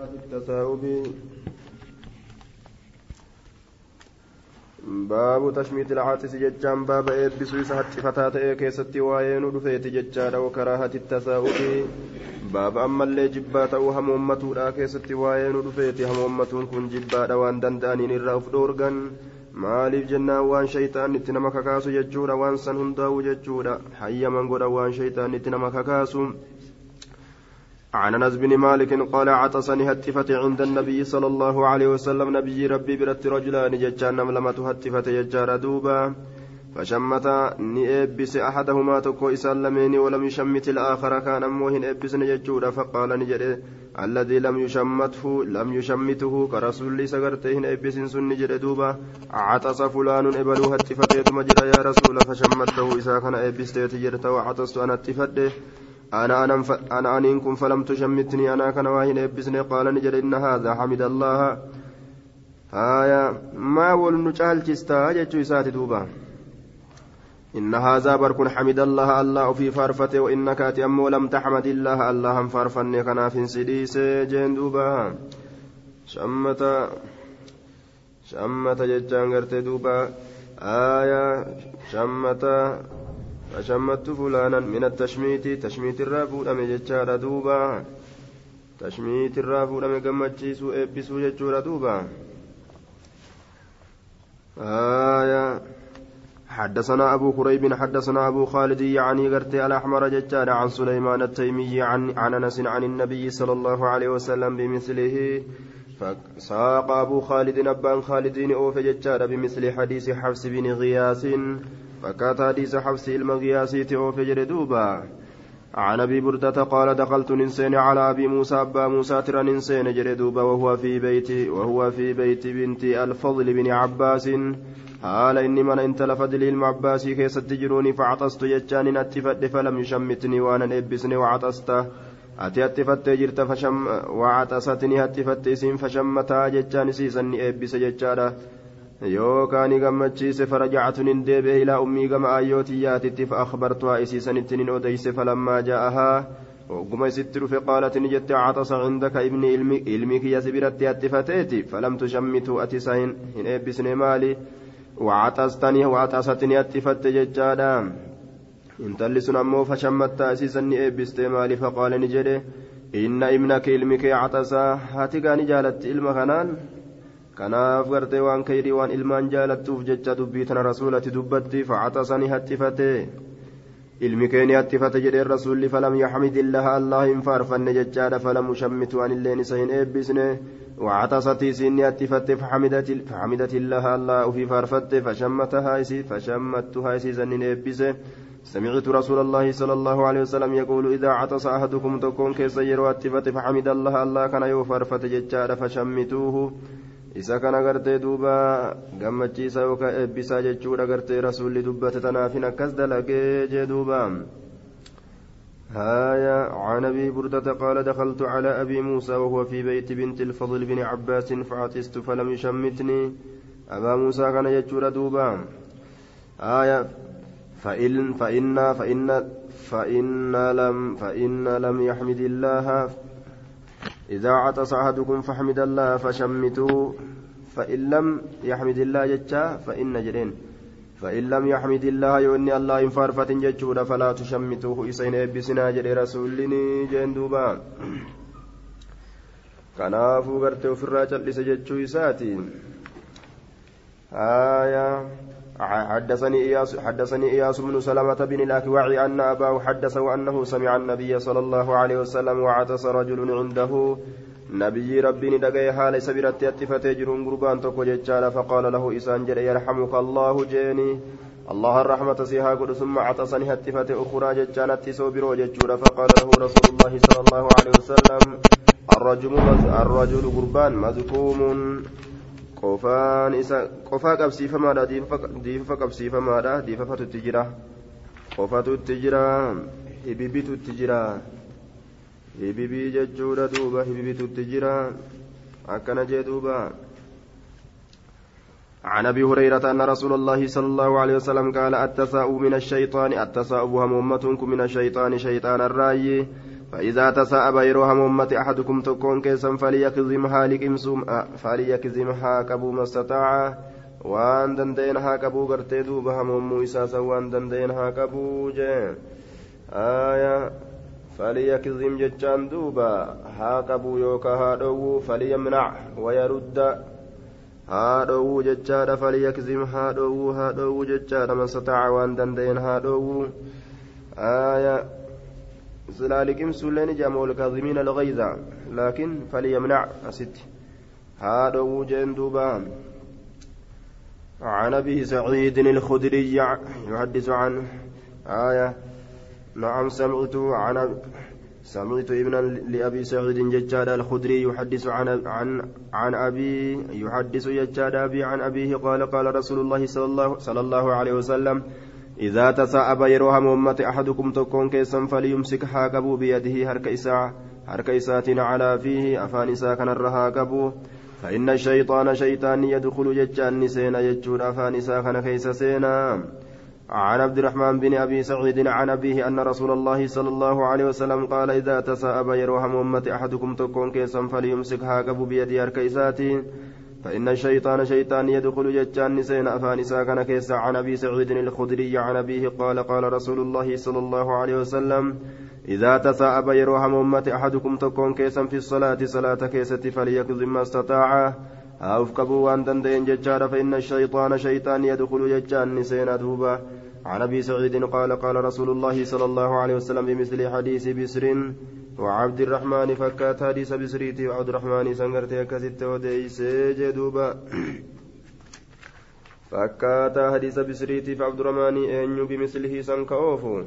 التثاؤب باب تشميت العاطس ججان باب ايبسو isa hattifataa ta'ee keessatti waa'ee nu dhufeeti jechaadha wakaraahati التثاؤب baaba ammallee jibbaa ta'uu hamoommatuudha keessatti waa'ee nu dhufeeti hamoommatuun kun jibbaadha waan danda'aniin irraa uf dhoorgan maaliif jennaan waan shaytaan itti nama kakaasu jechuudha waan san hundaa'u jechuudha hayyaman godha waan shaytaan itti nama kakaasu عن أنس بن مالك قال عطسني هتفت عند النبي صلى الله عليه وسلم نبي ربي برت رجلان ججان نملمة هتفت يجار دوبا فشمت نئبس أحدهما تكو اسلمين ولم يشمت الآخر كان اموهن إبس نججودا فقال نجد الذي لم يشمته لم يشمته كرسول سغرتهن إبس سن نجد دوبا عطس فلان ابلو هتفت مجد يا رسول فشمته اذا كان إبس تجرت وعطست أنا اتفت أنا أنا أنا أنكم فلم تشمتني أنا كان واهن إبسني قال نجد إن هذا حمد الله. هايا ما ولن نجعل جستا جتشو إساتي دوبا. إن هذا بركن حمد الله الله في فارفته وإنك أتي أمو لم تحمد الله الله هم فارفني كنا في سديس جين دوبا. شمت شمت جتشان دوبا. آية شمت فشمت فلانا من التشميت تشميت الرافود أم جتشار دوبا. تشميت الرافود أم قمتشيسو إبسو جتشور دوبا. آية. حدثنا أبو كريب حدثنا أبو خالد يعني قرتي الأحمر جتار عن سليمان التيمي عن عن أنس عن النبي صلى الله عليه وسلم بمثله. فساق أبو خالد أبان خالدين أوف جتار بمثل حديث حفص بن غياث. فكات حديث حفص المغياسي أوف جردوبا عن أبي بردة قال دخلت ننسين على أبي موسى أبا موسى ترى ننسين جردوبا وهو في بيت وهو في بيت بنت الفضل بن عباس. قال إني من انت لفضل المعباسي كيس تجروني فعطست جتان اتفت فلم يشمتني وأنا ابسني وعطست. ati hatti fattee jirta fasham wacaxasatni hatti fatte isin fashammataa jechaan isiisanni eebbise jechaadha yookaan gammachiise farajacatu nin deebi'e ilaa ummii gama ayyootiyaatitti fa'akhbartuhaa isiisanittiin hin odeyse falammaa jaa'ahaa وقم ست فقالت نجت عطس عندك ابني علمي كي يسبرت اتفتيتي فلم تشمته أتسين إن إبسني مالي وعطستني وعطستني اتفت ججادا fashammattaa isiisanni eebbistee maali faqaale ni jedhe inna ibnaka ilmi kee catasaa haati gaani jaalatti ilma kanaan kanaaf gartee waan kayrii waan ilmaan jaalattuuf jecha dubbii tana rasuulati dubbatti facatasani hattifate ilmi kee ni hattifate jedheen rasuulli falam yaxmidillaha allah hin faarfanne jechaadha falam ushammitu anilleen isa hin eebbisne وعطستي سيني أتفت فحمدت فحمدت الله الله في فارفت فشمتها إسي فشمتها إسي زنين إبسه سمعت رسول الله صلى الله عليه وسلم يقول إذا عطس أحدكم تكون كيس يرواتفت فحمد الله الله كان يوفر فتججار فشمتوه isa kana gartee duuba gammachiisa yookaan eebbisaa jechuudha gartee rasuulli dubbate tanaafin akkas dalagee jee duuba. هايا عن ابي بردة قال دخلت على ابي موسى وهو في بيت بنت الفضل بن عباس فعطست فلم يشمتني ابا موسى كان يجور دوبا آية فإن فإن فإن فإن لم فإن لم يحمد الله إذا عطس أحدكم فحمد الله فشمتوا فإن لم يحمد الله جتا فإن جرين. فإن لم يحمد الله يوني الله إن فارفة جتشورا فلا تشمتوه. إسين إبسنا جري رسولني جندوبا kanaafuu gartee ofirraa cal'ise jechuu isaati aayaa حدثني إياس حدثني إياس بن سلمة بن الأكوع أن أباه حدثه أنه سمع النبي صلى الله عليه وسلم وعطس رجل عنده. نبي ربي ندقي حال سبرت يتفتي جرون قربان ججال فقال له إسان يرحمك الله جيني. الله الرحمة سيها قد ثم عطسني هتفت أخرى ججالت سوبرو ججول فقال له رسول الله صلى الله عليه وسلم الرجل الرجل قربان مذكوم. Qofaan isa qofaa qabsiifamaadha diifafa qabsiifamaadha diifafatutti jira qofatutti jira hibibitutti jira hibibii jechuudha duuba hibibitutti jira akkana jee duuba عن ابي هريره ان رسول الله صلى الله عليه وسلم قال التثاؤب من الشيطان التثاؤب همومتكم من الشيطان شيطان الراي فإذا تساءب يروهم أمة أحدكم تكون كيسا فليكظمها لكمسوم فليكظمها كبو ما استطاع waan danda'een haa qabuu gartee duuba hamommuu isaasa waan danda'een haa qabuu jee aya falyakzim jechaan duuba haa qabuu yookaa haa dhowwuu falyamnac wayarudda haa dhowwuu jechaadha falyakzim haa dhowwuu haa dhowwuu jechaadha mastataaca waan danda'een haa dhowwuu aya silaa liqimsuulleen ijama walkaazimiina algayza laakin falyamnac asitti haa dhowwuu jeen عن أبي سعيد الخدري يحدث عنه آية. نعم سمعت عن سمعت ابنا لأبي سعيد ججاد الخدري يحدث عن عن عن ابي يحدث ججاد أبي عن أبيه قال قال رسول الله صلى الله صلى الله عليه وسلم إذا تساءب يروهم أمة أحدكم تكون كيسا فليمسك حاكبوا بيده هرك إساء هرك على فيه أفان إساء كان الرهاكبوا فإن الشيطان شيطان يدخل ججان سينا يجود أفان ساخن كيس سينا. عن عبد الرحمن بن أبي سعيد عن أبيه أن رسول الله صلى الله عليه وسلم قال إذا تساءب يروهم أمة أحدكم تكون كيسا فليمسك هاكب بيد أركيساتي فإن الشيطان شيطان يدخل ججان سينا أفان ساخن كيس عن أبي سعيد الخدري عن أبيه قال قال رسول الله صلى الله عليه وسلم إذا تساءب يروهم أمة أحدكم تكون كيسا في الصلاة صلاة كيسة فليكظم ما استطاع. أوفكبوا وأن دندين ججار فإن الشيطان شيطان يدخل ججان نسينا دوبا. عن أبي سعيد قال قال رسول الله صلى الله عليه وسلم بمثل حديث بسر. وعبد الرحمن فكات حديث بسريتي وعبد الرحمن سنغرتي كست وديس جدوبا. فكات حديث بسريتي فعبد الرحمن أن بمثله سنكوفو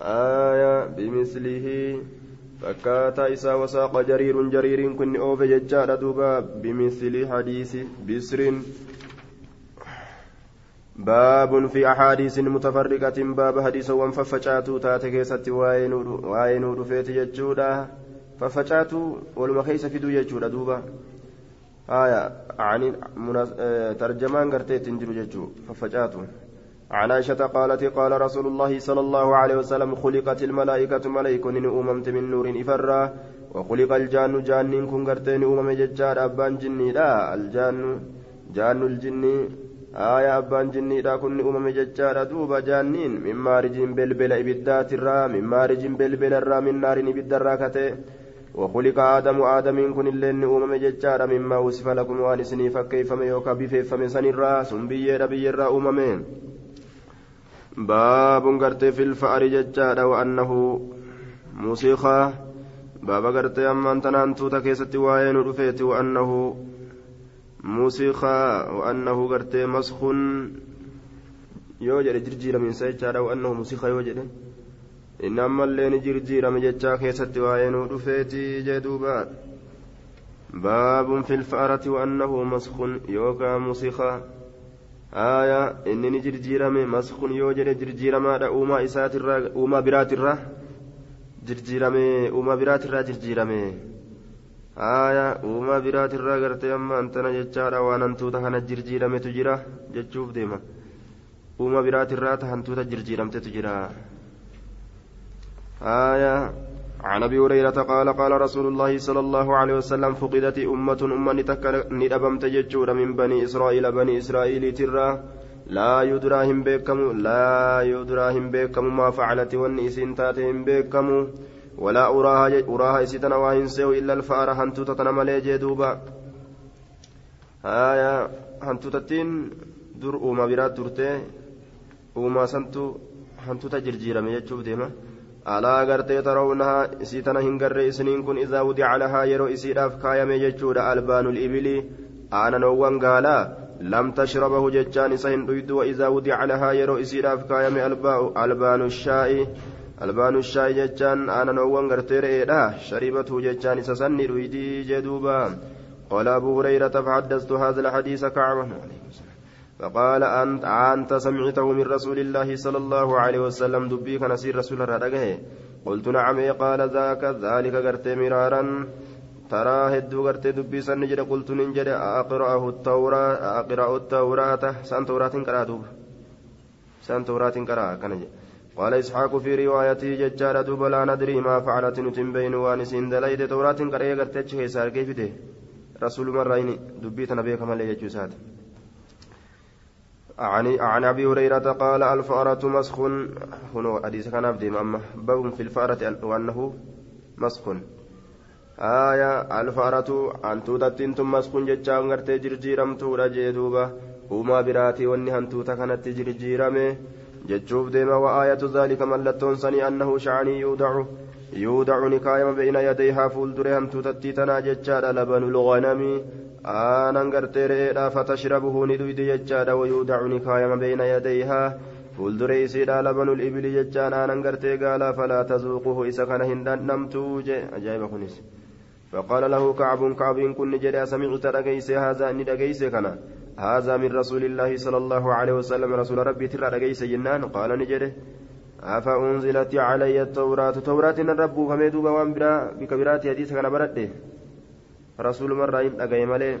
آية بمثله. فكاتا إسا وساق جرير جرير كن أوف ججار دوبا بمثل حديث بسر. باب في أحاديث متفرقة باب حديث وانففجاتو تاتكيست واين رفيت ججودا ففجاتو والمخيس في دو ججودا دوبا. آية عن ترجمان قرتيت تنجر ججو ففجاتو. عن عائشة قالت قال رسول الله صلى الله عليه وسلم خلقت الملائكة ملائكة أممت من نور إفرا وخلق الجان جان كن قرتين أمم ججار أبان جني. لا الجان جان الجني آية أبان جني لا كن أمم ججار دوب جانين من مارج بلبل إبدات الرا من مارج بلبل الرا من نار إبد الراكته وخلق آدم آدم كن اللين أمم ججار مما وصف لكم وانسني فكيف ميوكا بفيف من سن الرا سنبيي ربي الرا أممين باب غرتي في الفأر ججاد وأنه موسيقى باب غرتي أما أنت نانتو تكيستي وين رفيت وأنه موسيقى وأنه غرتي مسخ يوجد جرجير من سيجاد وأنه موسيقى يوجد إنما اللين جرجير من ججا كيستي وين رفيت جدوبا باب في الفأرة وأنه مسخ يوكا موسيقى aayaa inni ni jirjiirame maskun yoo jedhe jirjiiramaadha uumaa isaatirraa uumaa biraatirra jirjiirame uumaa biraatirraa jirjiirame aayaa uumaa biraatirraa gartee amma antana jechaadha waan hantuuta kana jirjiirametu jira jechuuf deema uumaa biraatirraa ta hantuuta jirjiiramtetu jira aayaa عن ابي هريره قال قال رسول الله صلى الله عليه وسلم فقدت امه امه ندبمت ججور من بني اسرائيل بني اسرائيل ترى لا يدراهم بكم لا يدراهم بكم ما فعلت والنسين تاتهم بكم ولا أراها أراها إسيتنا واهن سيو إلا الفأر هنتو تتنملي جدوبا آية هنتو تتين در أوما برات درتي أوما سنتو هنتو تجرجيرا ميجوب ديما alaa gartee tarawnahaa isii tana hin garre isiniin kun idaa wudica lahaa yeroo isiidhaaf kaayame jechuudha albaanul ibilii aananoowwan gaalaa lam tashrabahu jechaan isa hin dhuydu waidaa wudica lahaa yeroo isiidhaaf kaayame albaanu shaa'i albaanu shaa'i jechaan aananoowwan gartee re'eedha. Sharibatu jechaan isa sanni dhuydii jeduuba قال أبو هريرة فحدثت هذا الحديث كعبا فقال أنت أنت سمعته من رسول الله صلى الله عليه وسلم دبي كان سير رسول الله قلت نعم قال ذاك ذلك قرت مرارا ترى هدو قرت دبي سنجد قلت ننجد أقرأه التوراة أقرأ التوراة سان توراة قرأ دوب سان توراة قرأ كان قال إسحاق في روايته ججار دوب لا ندري ما فعلت نتم بين وانسين دليت توراة قرية قرتش كيسار كيف رسول مرين دبيت نبيك ملي يجوسات عن عن أبي هريرة قال الفأرة مسخ. هنا حديث كان عبد أما باب في الفأرة وأنه مسخ. آية الفأرة أن تودتين ثم مسخ جتشان غرتي جرجيرم تورا جيدوبا هما براتي واني هنتوتا كانت جرجيرمه جتشوف ديما وآية ذلك ملتون سني أنه شعني يودع يودع نكايم بين يديها فولدري هنتوتتي تنا جتشان لبن الغنم fatashrabuhu ni dhuydi jechaadha wayuudacu ni kaayama bayna yadayhaa fuuldure isiidha labanul ibili jechaan aanan gartee gaalaa falaa tazuuquhu isa kana hin dhandhamtuu je ajaa'iba kunis فقال له كعب كعب كن جري سمعت رجيس هذا رجيس كنا هذا من رسول الله صلى الله عليه وسلم رسول ربي ترى رجيس جنان قال نجري أفأنزلت علي التوراة توراة الرب فميدوب وان برا بكبرات حديث كان برده rasuulumarraa hin dhagaye malee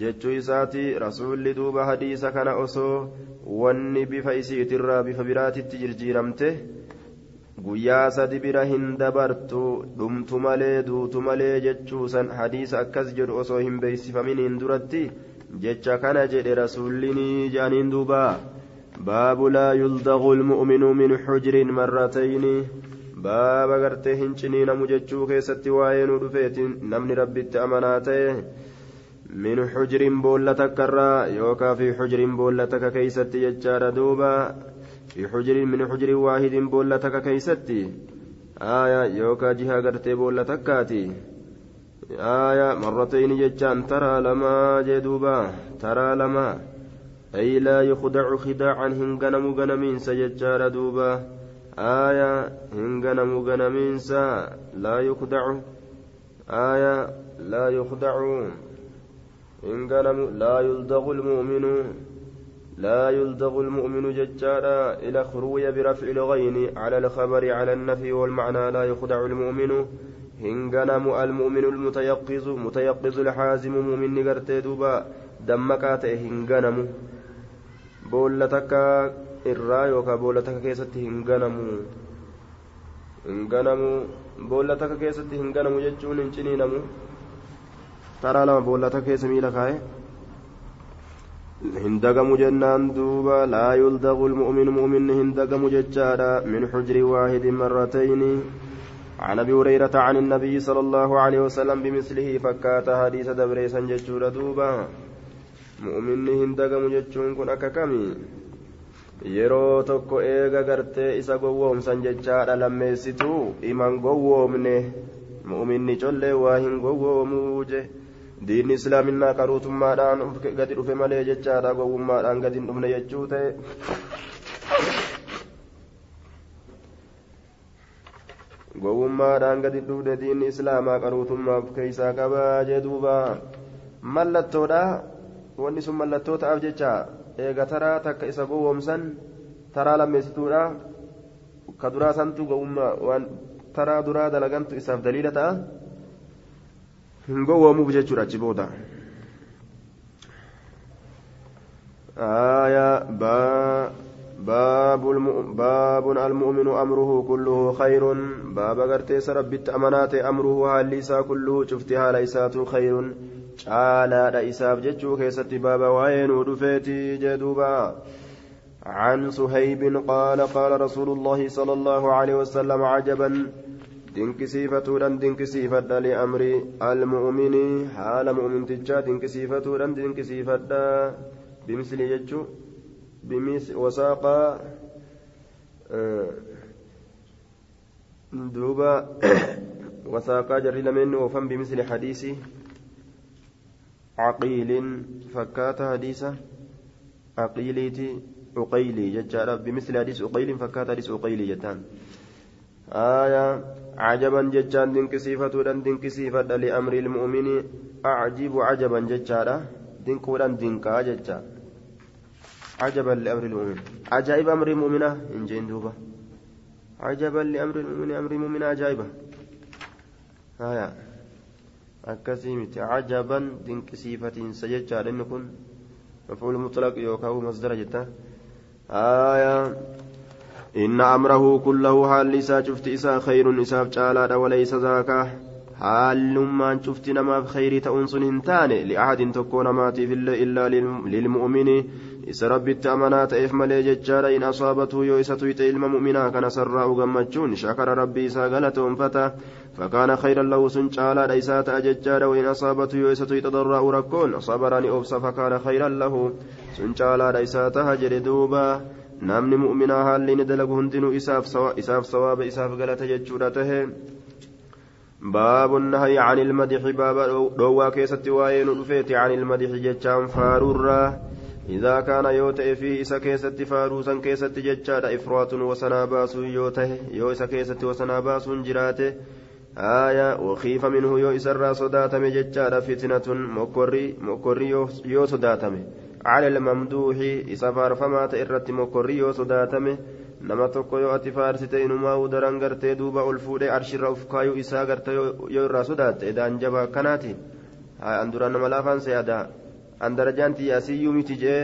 jechuu isaati rasuulli duuba hadiisa kana osoo wanni bifa isiitirraa bifa biraatitti jirjiiramte guyyaa sadi bira hin dabartu dhumtu malee duutu malee jechuusan hadiisa akkas jedhu osoo hin beeksifaminiin duratti jecha kana jedhe rasuullinii jaaniin duuba baabu laa yuldagu lmu'minu min xujrin marratayni baaba gartee hin ciniinamu jechuu keessatti waa'ee nu dhufeetiin namni rabbitti amanaa ta'e min xujriin boolla takkarraa yookaan fi xujriin boolla takka keeysatti jechaadha duuba waahidiin boolla takka keeysatti aaya yookaan jihaa gartee boolla takkaati aaya marratayni jechaan taraa lamaa jee duuba taraa lamaa ay laa yukhdacu khidaacan hin ganamu ganamiinsa jechaadha duuba آية إن غنم غنمينسا لا يخدع آية لا يخدع إن غنم لا يلدغ المؤمن لا يلدغ المؤمن ججارا إلى خروي برفع الغين على الخبر على النفي والمعنى لا يخدع المؤمن إن غنم المؤمن المتيقظ متيقظ الحازم مؤمن نغرتي دوبا دمكات إن غنم بولتك irraa yookaan boolla takka keessatti hin ganamu hin ganamu boolla takka keessatti hin ganamu jechuun hin ciniinamu taraa lama boolla takka keessa miila kaa'e jennaan duuba laa yuldagu lmu'minu mu'minni hin dagamu jechaadha min xujri waahidin marratayni عن ابي هريره عن النبي صلى الله عليه وسلم بمثله فكات حديث دبريسا جتشورا دوبا مؤمن هندقم جتشون كن اككمي yeroo tokko eega gartee isa gowwoomsan jechaadha lammeessituu iman gowwoomne mu'minni collee waa hin gowwoomuu je diinni islaaminaa qaruutummaadhaan gadi dhufe malee jechaadha gowwummaadhaan gadi hin dhufne jechuu ta'e. Gowwummaadhaan gadi dhufne diinni islaamaa qaruutummaaf keeysaa qabaa jee duuba. Mallattoodha wanni sun mallattoo ta'aaf jecha? Eega taraa takka isa gowwoomsan taraa lammeessituudha ka duraa santu gowwummaa waan taraa duraa dalagantu isaaf daliila ta'a hin gowwoomuuf jechuudha achi booda آية با باب الم... باب المؤمن أمره كله خير باب غرتي سربت أمانات أمره هاليسا كله شفتها ليسات خير isaaf jechuu keessatti baaba waa'ee nuu dhufeeti jedhuuba عن سهيب قال قال رسول الله صلى الله عليه وسلم عجبا دنكسيفة لأمر المؤمن حال مؤمن تجا دنكسيفة دنكسيفة بمثل يجو بمثل وساق دوبا وساق جري لمن وفم بمثل حديث عقيل فكات حديثة عقيليتي عقيلي ججارة بمثل حديث عقيل فكات حديث عقيلي جتان آية عجبا ججان دنكسيفة دنكسيفة لأمر المؤمن. أعجب عجبا ججارة دنكولا دنكا ججا. عجبا لأمر المؤمن. عجائب أمر المؤمنة. إن جين دوبا. عجبا لأمر المؤمن. أمر المؤمن عجائبة آية. akkasii miti cajaban dinqisiifatiinsa jechaadha inni kun مفعول مطلق يوكاو مصدر جتا. آية. إن أمره كله حال إسا شفت إسا خير إساف جالا وليس ذاك حال ما شفت نما خير تأنس هنتان لأحد تكون ماتي إلا للمؤمن. إسا ربي التأمنا تأف ملي ججارا إن أصابته يو إسا تويت إلما مؤمنا كان سراء غمجون. شكر ربي إسا غلتهم فتا فكان خيرا له سنشالا ليسات أججارا وإن أصابته يو إسا تويت ضراء ركون. صبراني أبصى فكان خيرا له سنشالا ليسات هجر دوبا. Namni mu'minaa haalli inni dalagu hundinuu isaaf sawaaba isaaf galata jechuudha tahe. باب النهي عن المدح باب دوا كيست واين رفيت عن المدح جتشان فارورا إذا كان يوتئ في إسا كيست فاروسا كيست جتشان إفراط وسنا باس يوته يو إسا كيست وسنا باس جراته آية وخيف منه يو إسرا صداتم جتشان فتنة مكري مكري يو على الممدوح إسا فارفما تئرت مكري يو صداتم nama tokko yoo ati faarsite inumaa udaran gartee duuba ol fuudhee arshirra uf kaayuu isaa gartee yoo irraa sodaatte edaan jaba akkanaati an duraan nama laafaan seeyada an darajaan xiyyaasiyyuu miti jee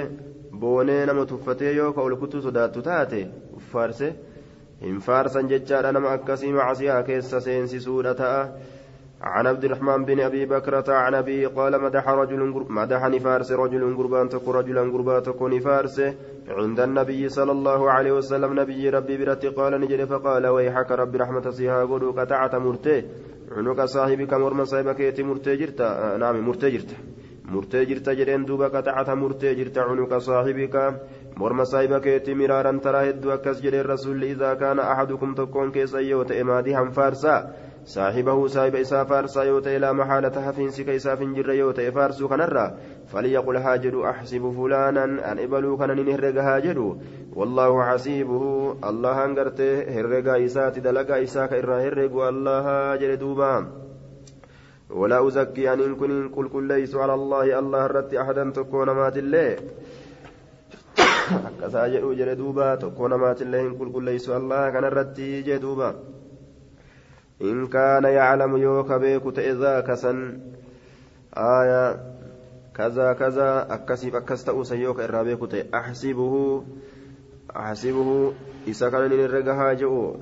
boonee nama tuffatee yoo ka ol kutuu sodaattu taate uffaarse hin faarsan jechaadha nama akkasii macasiyaa keessa seensisuudha ta'a عن عبد الرحمن بن أبي بكرة عن أبي قال مدح رجل مدح نفارس رجل قربان تكو رجلا قربان تكو نفارس عند النبي صلى الله عليه وسلم. نبي ربي برت قال نجري فقال ويحك ربي رحمة سيها قدو قطعت مرتي. عنق صاحبك مرمى صاحبك يتي مرتي جرتا نعم مرتي جرتا مرتي جرتا جرين دوبا قطعت مرتي جرتا عنق صاحبك مرمى صاحبك يتي مرارا ترى هدو أكس جري الرسول. إذا كان أحدكم تكون كيسا يوت إمادي هم فارسا. صاحبه صاحب إسا فارسا يوتا إلى محالة حفينس كيسا فنجر يوتا فارسو كنرا فليقل هاجد أحسب فلانا أن إبلو كان نهرق هاجد والله حسيبه الله أنقرت هرق إسات دلق إساك إرى هرق الله هاجر دوبا ولا أزكي أن إن كن كل كل ليس على الله الله رت أحدا تكون مات الله akkasaa jedhu jedhe duuba tokko namaatillee hin qulqulleessu allah kanarratti jee duuba. إن كان يعلم يوك بيك تئذا كسن آية كذا كذا أكسب أكست أوسيوك إرابيك أحسبه أحسبه إذا كان نرجع هاجئو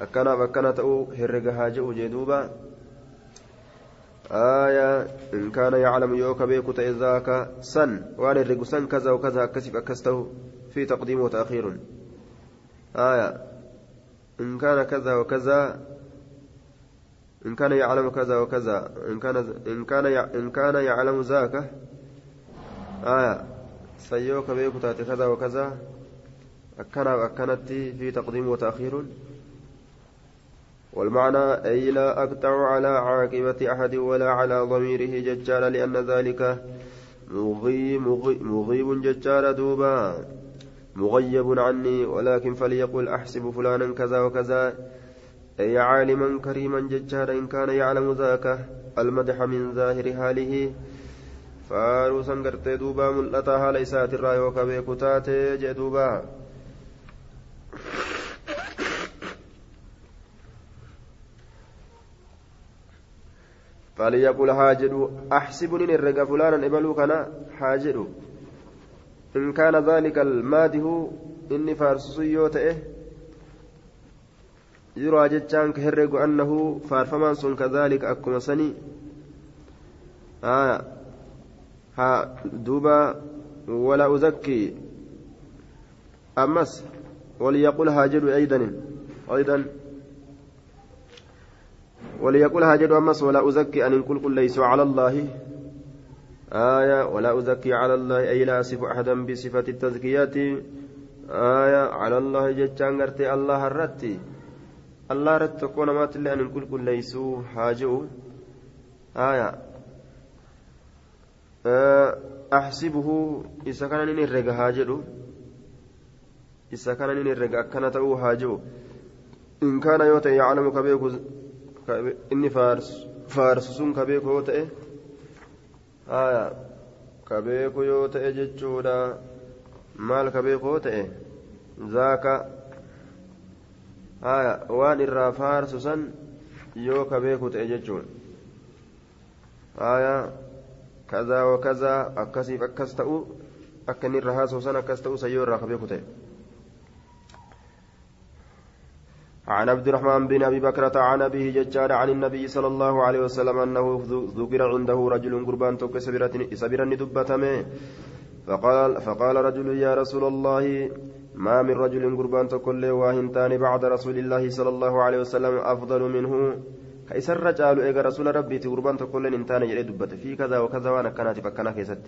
أكنا فكنا تأو هرجع هاجئو جدوبا. آية إن كان يعلم يوك بيك تئذاك سن وأن الرجل سن كذا وكذا أكسب أكسته في تقديم وتأخير. آية إن كان كذا وكذا إن كان يعلم كذا وكذا إن كان إن كان إن كان يعلم ذاك آية سيوك بيك تاتي كذا وكذا أكنا أكنت في تقديم وتأخير. والمعنى أي لا أقطع على عاقبة أحد ولا على ضميره ججال لأن ذلك مغيب, مغيب ججال دوبا. مغيب عني ولكن فليقل أحسب فلانا كذا وكذا. أي عالما كريما ججارا إن كان يعلم ذاك المدح من ظاهر حاله. فاروسا قرتي دوبا ملأتا حال إسات الرأي وكبيك تاتي جدوبا فليقول حاجد أحسبني الرقى فلانا إبلو حاجد إن كان ذلك الماده إني فارسسي يوتئه. يروى جتان كهرق أنه فارفمان سن كذلك أكما سني. آه ها دوبا ولا أزكي. أمس وليقول هاجر أيضا أيضا. وليقول هاجر أمس ولا أزكي أن كل كل ليس على الله. آية ولا أزكي على الله أي لا أصف أحدا بصفة التزكيات. آية على الله جتان الله الرتي. الله رت تكون مات اللي أن كل كل ليسوا حاجوا آية. أحسبه. إذا كان نرجع هاجروا إذا كان نرجع كان تأو هاجوا إن كان يوتا يعلم كبيك إني فارس فارس سن كبيك يوتا آية. كبيك يوتا جتشودا. مال كبيك يوتا ذاك waan irraa faarsu san yoo ka beeku ta'e jechuun kazaa wa kazaa akkasiif akkas ta'u akka inni irra haasoo san akkas ta'u san yoo irraa ka beeku ta'e عن عبد الرحمن بن ابي بكرة عن ابيه ججار عن النبي صلى الله عليه وسلم انه ذكر عنده رجل قربان توك سبرني دبتمه فقال فقال رجل يا رسول الله ما من رجل قربان تكل واهنتان بعد رسول الله صلى الله عليه وسلم أفضل منه. كيسر رجال ايغا رسول ربي قربان تكل انتان يريد دبت في كذا وكذا وأنا كانت فكنا كيست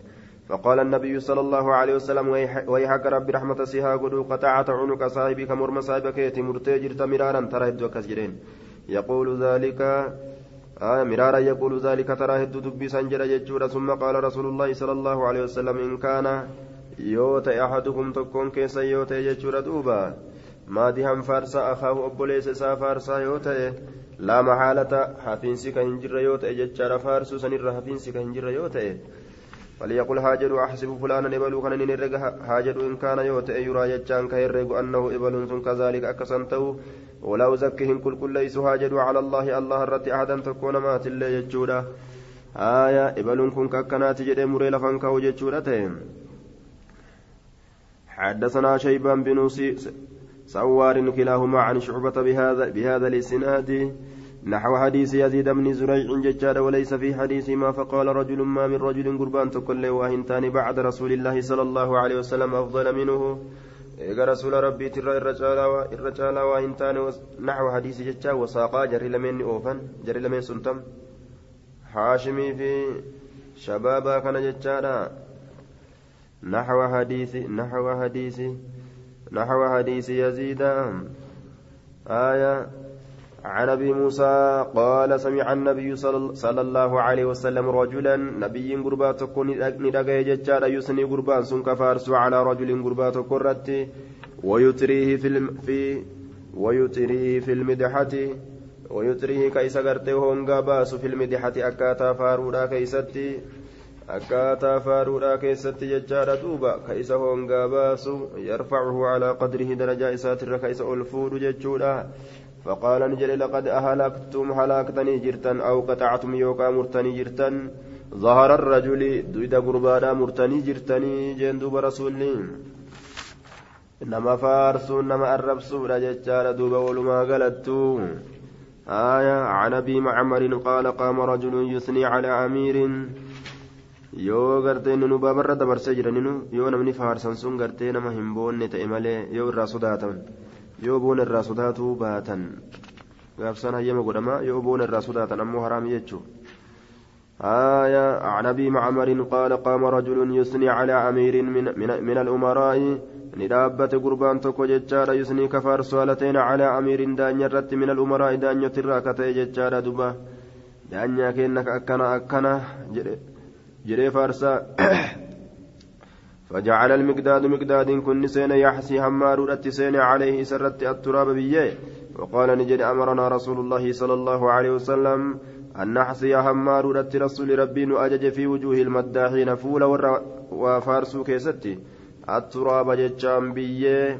فقال النبي صلى الله عليه وسلم ويحك ربي رحمة سيها قدو قطعت عنق صاحبك مرم صاحبك يتي مرتجر مرارا ترى هدو كسجرين. يقول ذلك آه مرارا يقول ذلك ترى هدو دبي سنجر ثم قال رسول الله صلى الله عليه وسلم إن كان يوت أحدكم تكون كيسا يوت يجور دوبا مادهم فارسا أخاه أبوليس سا فارسا يوت لا محالة حفينسي كهنجر يوت يجور فارسو سنر حفينسي كهنجر يوت فليقل هاجر أحسب فلانا إبلو كان نرق هاجر إن كان يوت يرى يجان كيرق أنه إبل كذلك أكسنته ولا أزكهم كل كل ليس هاجر على الله الله الرت أحدا تكون مات الله يجودا آية إبل كن ككنات جدي مري لفن كو حدثنا شيبان بن سوار كلاهما عن شعبة بهذا بهذا الإسناد. نحو حديث يزيد بن زريع ججار وليس في حديث ما فقال رجل ما من رجل قربان تكل واهنتان بعد رسول الله صلى الله عليه وسلم أفضل منه. إيقا رسول ربي ترى الرجال واهنتان نحو حديث ججار وساقا جري لمن أوفن جري لمن سنتم. حاشمي في شبابا كان ججارا نحو حديث نحو حديث نحو حديث يزيد. آية عن أبي موسى قال سمع النبي صلى الله عليه وسلم رجلا نبي غربا تكون ندغي ججار يسني غربان سن كفارس على رجل غربا تكرت ويتريه في الم في ويتريه في المدحة ويتريه كيس غرتي هونغا باس في المدحة أكاتا فارودا كيستي akkaataa faaruudhaa keessatti jechaadha duuba. Ka isa hongaa baasu yarfacuhu calaa qadrihi darajaa isaatirra ka isa ol fuudhu jechuudha. فقال نجل لقد أهلكتم هلاكتني جرتا أو قطعتم يوكا مرتني جرتا ظهر الرجل دويدا قربانا مرتني جرتني جندوب رسولي إنما فارسو إنما الربسو رججار دوبا ولما آية عن أبي معمر قال قام رجل يثني على أمير yoo gartee nu baabarra dabarsee jiraninu yoo namni faarsan sun gartee nama hin boonne ta'e malee yoo irraa sodaataman yoo boona irraa sodaatuu baatan gaafsaan hayyama godhama yoo boona irraa sodaatan ammoo haraami jechuu آية عن أبي معمر قال قام رجل يثني على أمير من, من, من الأمراء ندابة قربان تكو ججارة يثني كفار سؤالتين على أمير دانيا رت من الأمراء دانيا تراكتي ججارة دبا دانيا كأنك أكنا أكنا جري فارسا. فجعل المقداد مقداد كن سين يحسي همار سين عليه سرت التراب بيه وقال نجد أمرنا رسول الله صلى الله عليه وسلم أن نحصي همار رسول ربي نؤجج في وجوه المداحين فول وفارسو كيستي. التراب ججام بيه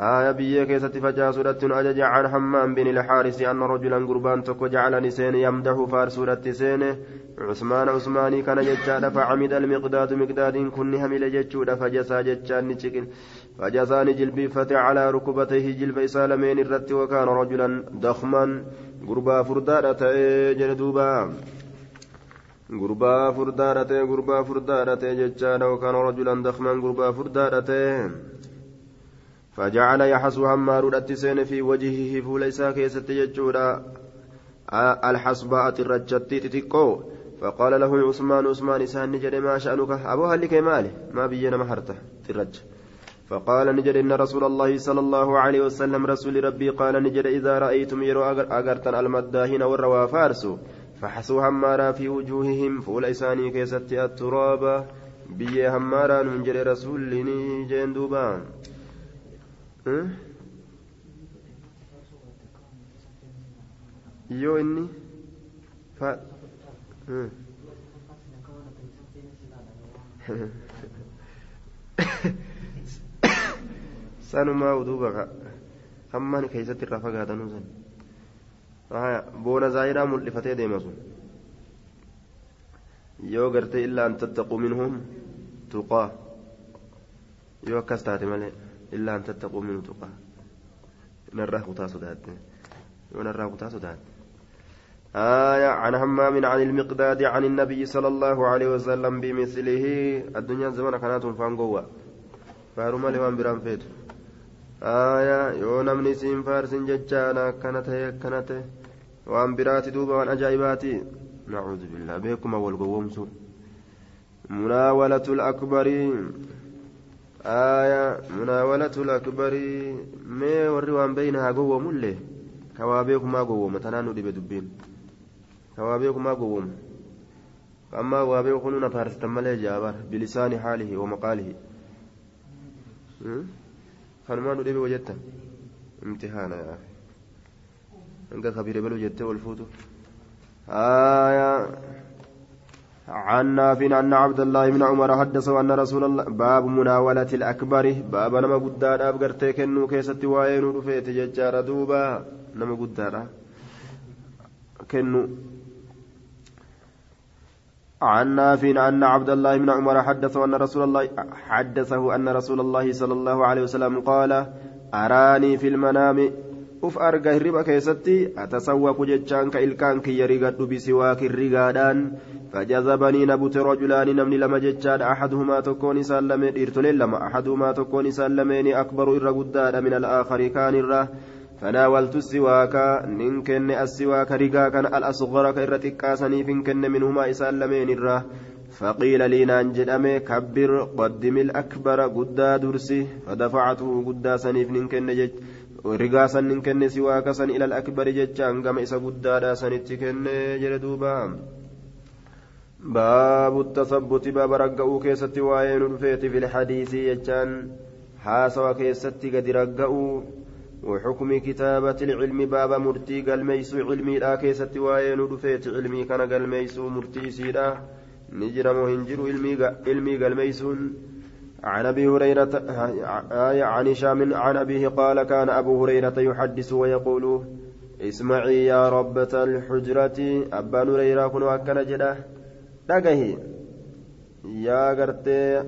آية بيه كيستي فجاسورة أجج عن حمام بن الحارث أن رجلا قربان تكو جعلني سين يمدح فارسورة سينه عثمان عثماني كان ججاد فعمد المقداد مقداد كن همل ججود فجسا ججان نشكن فجسا نجلبي فتح على ركبتيه جلب إسالمين الرت وكان رجلا ضخما. قربا فردارة ta'e gurbaa furdaadha ta'e jechaadha yookaan rajulan dakman gurbaa furdaadha ta'e فجعل يحسو همار الاتسين في وجهه فوليسا كيست يجودا الحصباء الرجتي تتكو. فقال له عثمان عثمان إسان نجد ما شأنك؟ أبو هلك مالي ما بينا مهرته ترج فقال نجد إن رسول الله صلى الله عليه وسلم رسول ربي قال نجد إذا رأيتم يرو أغرتن المداهين والروا فارسوا فحسوا همارا في وجوههم فول إساني كيست التراب بي همارا من جري رسول جين دوبان yoo inni sanumaa uduuba hammaan keessatti irraa fagaatanuu san boona zaayiraa mul'ifatee deema sun yoo gartee illaa an tattaquu minhum tuqaa yoo akkas taate malee illaa an tattaquu minhu tuqaa نراه كتا صدات ونراه كتا صدات آية عن همام عن المقداد عن النبي صلى الله عليه وسلم بمثله. الدنيا زمان كانت فانقوة فارما لوان برام فيت. آية يونا من سين فارسين ججانا كانت هي كانت وان براتي دوبا وان أجايباتي نعوذ بالله. بكم والقومس مناولة الأكبر. آية مناولة الأكبر. ما وري بينها قوم اللي كوابيكما قوم تنانو دي بدبين. كوابيكما قوم أما وابيكم نفارس تمالي جابر بلسان حاله ومقاله kanumaan dhibee wajjetta imtihaana. Yaa hanga kabiira baluu jettee ol fuutu. آية عن نافع أن عبد الله بن عمر حدثه أن رسول الله باب مناولة الأكبر باب نما قدار أبقر تكنو كيست وين رفيت ججار دوبا نما قدار كنو عن نافع أن عبد الله بن عمر حدثه أن رسول الله حدثه أن رسول الله صلى الله عليه وسلم قال أراني في المنام. أف أرجع الربا كيستي أتسوق جتشان كإلكان كي يريقد بسواك الرقادان فجذبني نبت رجلان نمني لما جتشان أحدهما تكون سلمين إرتلين لما أحدهما تكون سلمين أكبر إرقدان من الآخر كان الره فناولت السواك ننكن السواك رقا كان الأصغر كإرتك كاسني فنكن منهما إسال لمين الره فقيل لي نانجد أمي كبر قدم الأكبر قدا درسي. فدفعته قدا سنيف ننكن جج رقا سن ننكن سواك سن إلى الأكبر جج أنقم إسا قدا سنتكن جردوبا باب التثبت باب رقعوا كيستي الفيت في الحديث يجان حاسوا كيستي قد رقعوا وحكم كتابة العلم باب مرتي قلميس علمي لا كيست وين رفيت علمي كان قلميس مرتي سيدا. نجرم هنجر علمي قلميس. عن أبي هريرة آية عن هشام عن أبيه قال كان أبو هريرة يحدث ويقول اسمعي يا ربة الحجرة. أبا هريرة كن وكن جدا. دقه يا قرتي.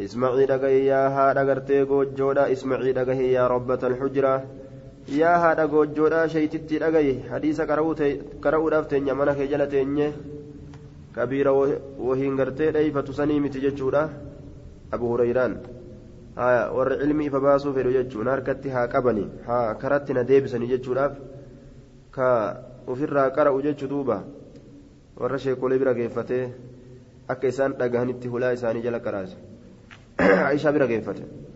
اسمعي دقه يا ها دقرتي قوجودا اسمعي دقه يا ربة الحجرة yaa haadha goojjoodhaa shaytitti dhagaye hadiisa qara'uudhaaf teenya mana kee jala teenye kabiira wahiin gartee dheeyfatu sanii miti jechuudha abu hurayraan haya warra cilmi ifa baasuu fedhu jechuun harkatti haa qabani haa karatti na deebisanii jechuudhaaf ka ofirraa qara'u jechuu duuba warra sheekolee bira geeffatee akka isaan dhagahanitti hulaa isaanii jala qaraase bira geeffate.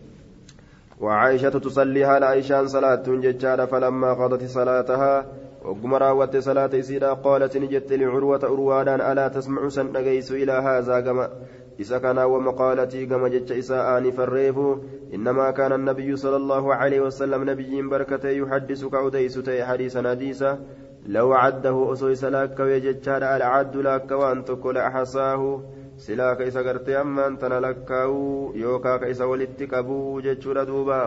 وعائشة تصلي على عائشة صلاة ججارة فلما قضت صلاتها وقم راوت صلاة سيدا قالت نجت لعروة أروانا ألا تسمع سن إلى هذا كما إذا كان ومقالتي كما جج إساء آنف الريف إنما كان النبي صلى الله عليه وسلم نبي بركة يحدثك أديس حديثا حديثا لو عده أسويس لك ويججار العد لك وأن تقول أحصاه silaa ka isa gartee ammaan tana lakkaa'uu yookaa ka isa walitti qabuu jechuudha duuba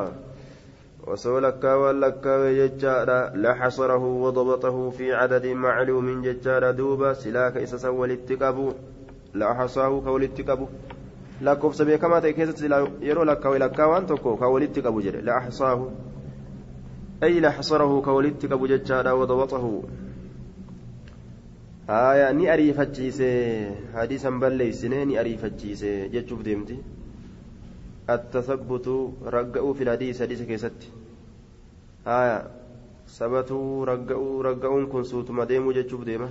osoo lakkaawaan lakkaawee jechaadha laxasarahu wadabaxahu fi cadadin macluumin jechaadha duuba silaa ka isa san walitti qabu laxasaahu ka walitti qabu lakkoofsa beekamaa ta'e keessatti yeroo lakkaawee lakkaawaan tokko ka walitti qabu jedhe laxasaahu ay laxasarahu ka walitti qabu jechaadha wadabaxahu aya ni ariifachiise hadiisan balleeysine ni ariifachiise jechuuf deemti. التثبت رجعوا في الحديث حديث كيست آية ثبتوا رجعوا رجعون كن سوت مديم جتشوف ديمه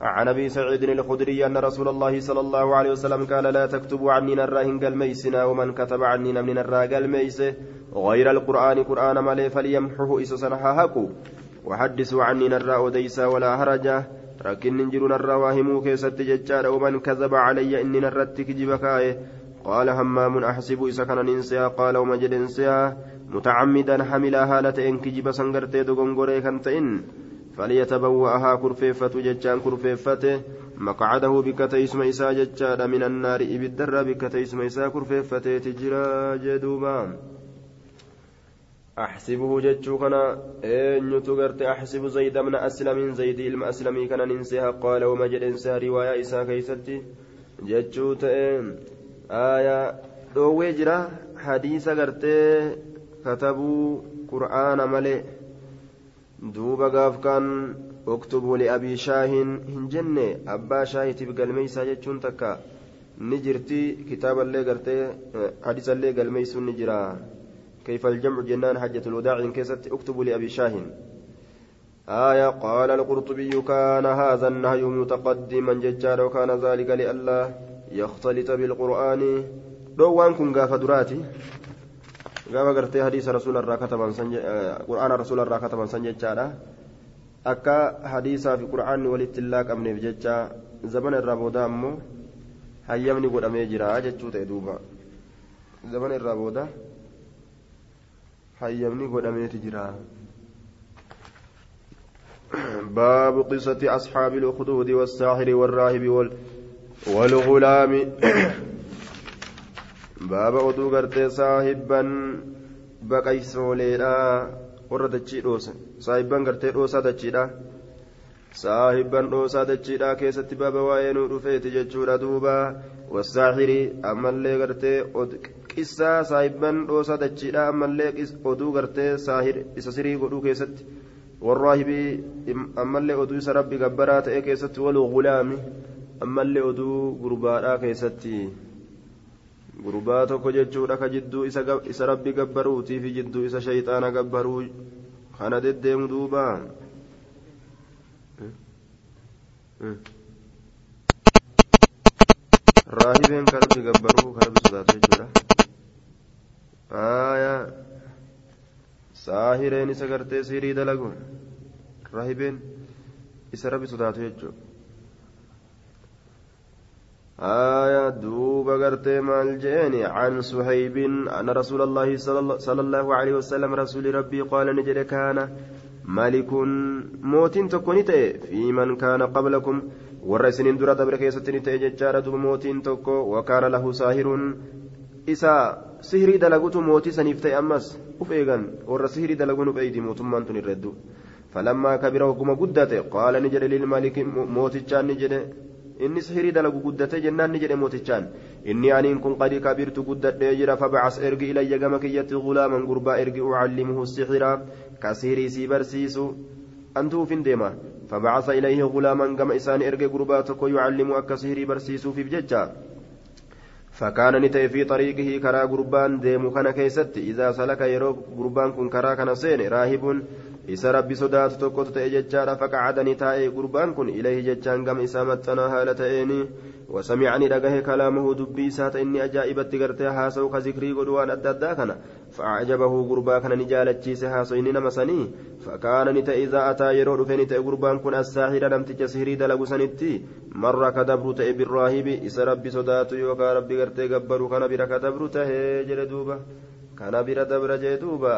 عن ابي سعيد الخدري ان رسول الله صلى الله عليه وسلم قال لا تكتبوا عني نراهن قال ميسنا ومن كتب عني من نرا قال ميس غير القران قران مالي فليمحه اسسنها هكو وحدثوا عني نرا وديسا ولا هرجه rakkinni jiru narraa waa himuu keessatti jechaadha waman kazaba calayya inni narratti kijiba hammaamun axsibu isa kana ninsiyaa qaala uma jedhen siyaa mutacammidan hamilaa haala ta'een kijiba san gartee dogongoree kan ta'in فليتبوأها كرفيفة جتان كرفيفة مقعده بكتيسم إسا جتان من النار إبدر بكتيسم إسا كرفيفة تجرى جدوبا أحسبه جتشو كان أنيتو قرت أحسب زيد من أسلم زيد إلما أسلمي كان ننسيها قال وما جد إنسى رواية إسا كيستي جتشو تأم آية dhoowwee jira hadiisa gartee katabuu qur'aana malee duuba gaaf kan اكتبوا لأبي شاهين هنجن أبا شاهي تبقى takka ni jirti kitaaba illee gartee hadisa illee galmeeysuun ni jira كيف الجمع جنان حجة الوداع كيست اكتبوا لأبي شاهين. آية قال القرطبي كان هذا النهي متقدما ججارا وكان ذلك لئلا يختلط بالقرآن. دوان كن غاف دراتي. غاف غرتي حديث رسول الله كتبا سنج قرآن رسول الله كتبا سنج ججارا أكا حديثا في قرآن ولتلاك أمني بججا زمن الرابودا أمو hayyamni godhamee jira jechuu ta'e duuba zaman irraa booda hayyamni godhameeti jira باب قصة أصحاب الأخدود والساحر والراهب وال والغلام باب أدو قرتي صاحبا بقيسوليلا warra dachii dhoosa saahibban gartee dhoosaa dachiidha saahibban dhoosaa dachiidha keessatti baaba waa'ee nuu dhufeeti jechuudha duuba wasaaxiri ammallee gartee qissaa saahibban dhoosaa dachiidha ammallee oduu gartee saahir isa sirii godhuu keessatti. Warraahibii ammallee oduu isa rabbi gabbaraa ta'e keessatti waluu gulaami. Ammallee oduu gurbaadhaa keessatti. Gurbaa tokko jechuudha ka jidduu isa rabbi gabbaruutii fi jidduu isa shayxaana gabbaruu kana deddeemu duubaa raahibeen ka rabbi gabbaruu ka rabbi sodaatu saahireen isa gartee sirii dalagu raahibeen isa rabbi sodaatu jechuudha آية دوب قرتي مال عن سهيب أن رسول الله صلى الله عليه وسلم رسول ربي قال نجد كان ملك موت تكون في من كان قبلكم warra isiniin dura dabre keessatti ni ta'e jechaadha duba mootiin isaa sihirii dalagutu mootii saniif ta'e ammas uf eegan warra sihirii dalaguun uf eeyti mootummaan tun irreddu falammaa kabira hogguma guddate qaala ni jedhe lilmaaliki mootichaan ni jedhe inni sihirii dalagu guddate jennaan ni jedhe mootichaan inni aniin kun qadii kabirtu guddadhee jira fabacas ergi ilayya gama kiyyatti gulaaman gurbaa ergi ucallimuhu sixiraa ka sihirii sii barsiisu antuufin deema فبعث إليه غلاما كما إسان إرجع قرباتك يعلم أكسهري برسيسو في بججة فكان نتي في طريقه كرا قربان ديمو كان كيست إذا سلك يرو قربان كن كرا كان سين راهب isa rabbi sodaatu tokkotu ta'e jechaadha faqacadani taa'e gurbaan kun ilayhi jechaan gama isaa maxxanaa haala ta'eeni wasamicani dhagahe kalaamahu dubbii isaa ta'inni ajaa'ibatti gartee haasa'u ka zikrii godhu waan adda addaa kana فأعجبه قربا كان نجالتشيس هاسوين نما سني فكان نتا إذا أتى يرو رفين تا قربان كن الساحر لم تجسهري دلقو سنتي مرة كدبر تا بالراهب إس ربي صداتو يوكا ربي قرتي قبرو كان بira كدبر تا هجر دوبا كان بira دبر جدوبا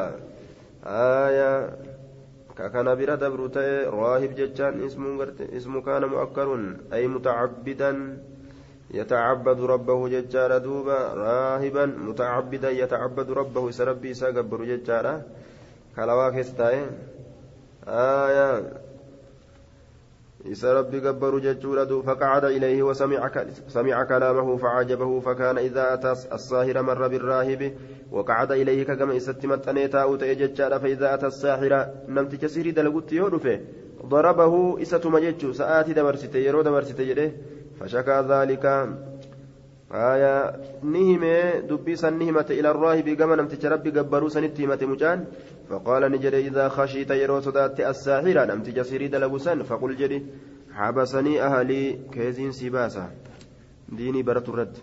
آية كان بira دبر تا راهب جتان اسمه اسمه كان مؤكر أي متعبدا يتعبد ربه ججارا دوبا راهبا متعبدا يتعبد ربه سربي ساقبر ججارا كلاواك استاي آية سربي قبر ججورا دو فقعد إليه وسمع سمع كلامه فعجبه فكان إذا أتى الساهر مر بالراهب وقعد إليه كما استمت أنيتا أوتي ججارا فإذا أتى الساحر نمت كسيري دلقت يهرفه ضربه إستم ججو سآتي دبرستي يرو دبرستي فشكى ذلك آية نهمة دبي سن نهمة إلى الراهب كما نمت ربي قبروا سنت همة مجان. فقال نجري إذا خشيت يرو صدات الساحرة نمت جسيري دلبسن فقل جري حبسني أهلي كيزين سباسة ديني برة الرد.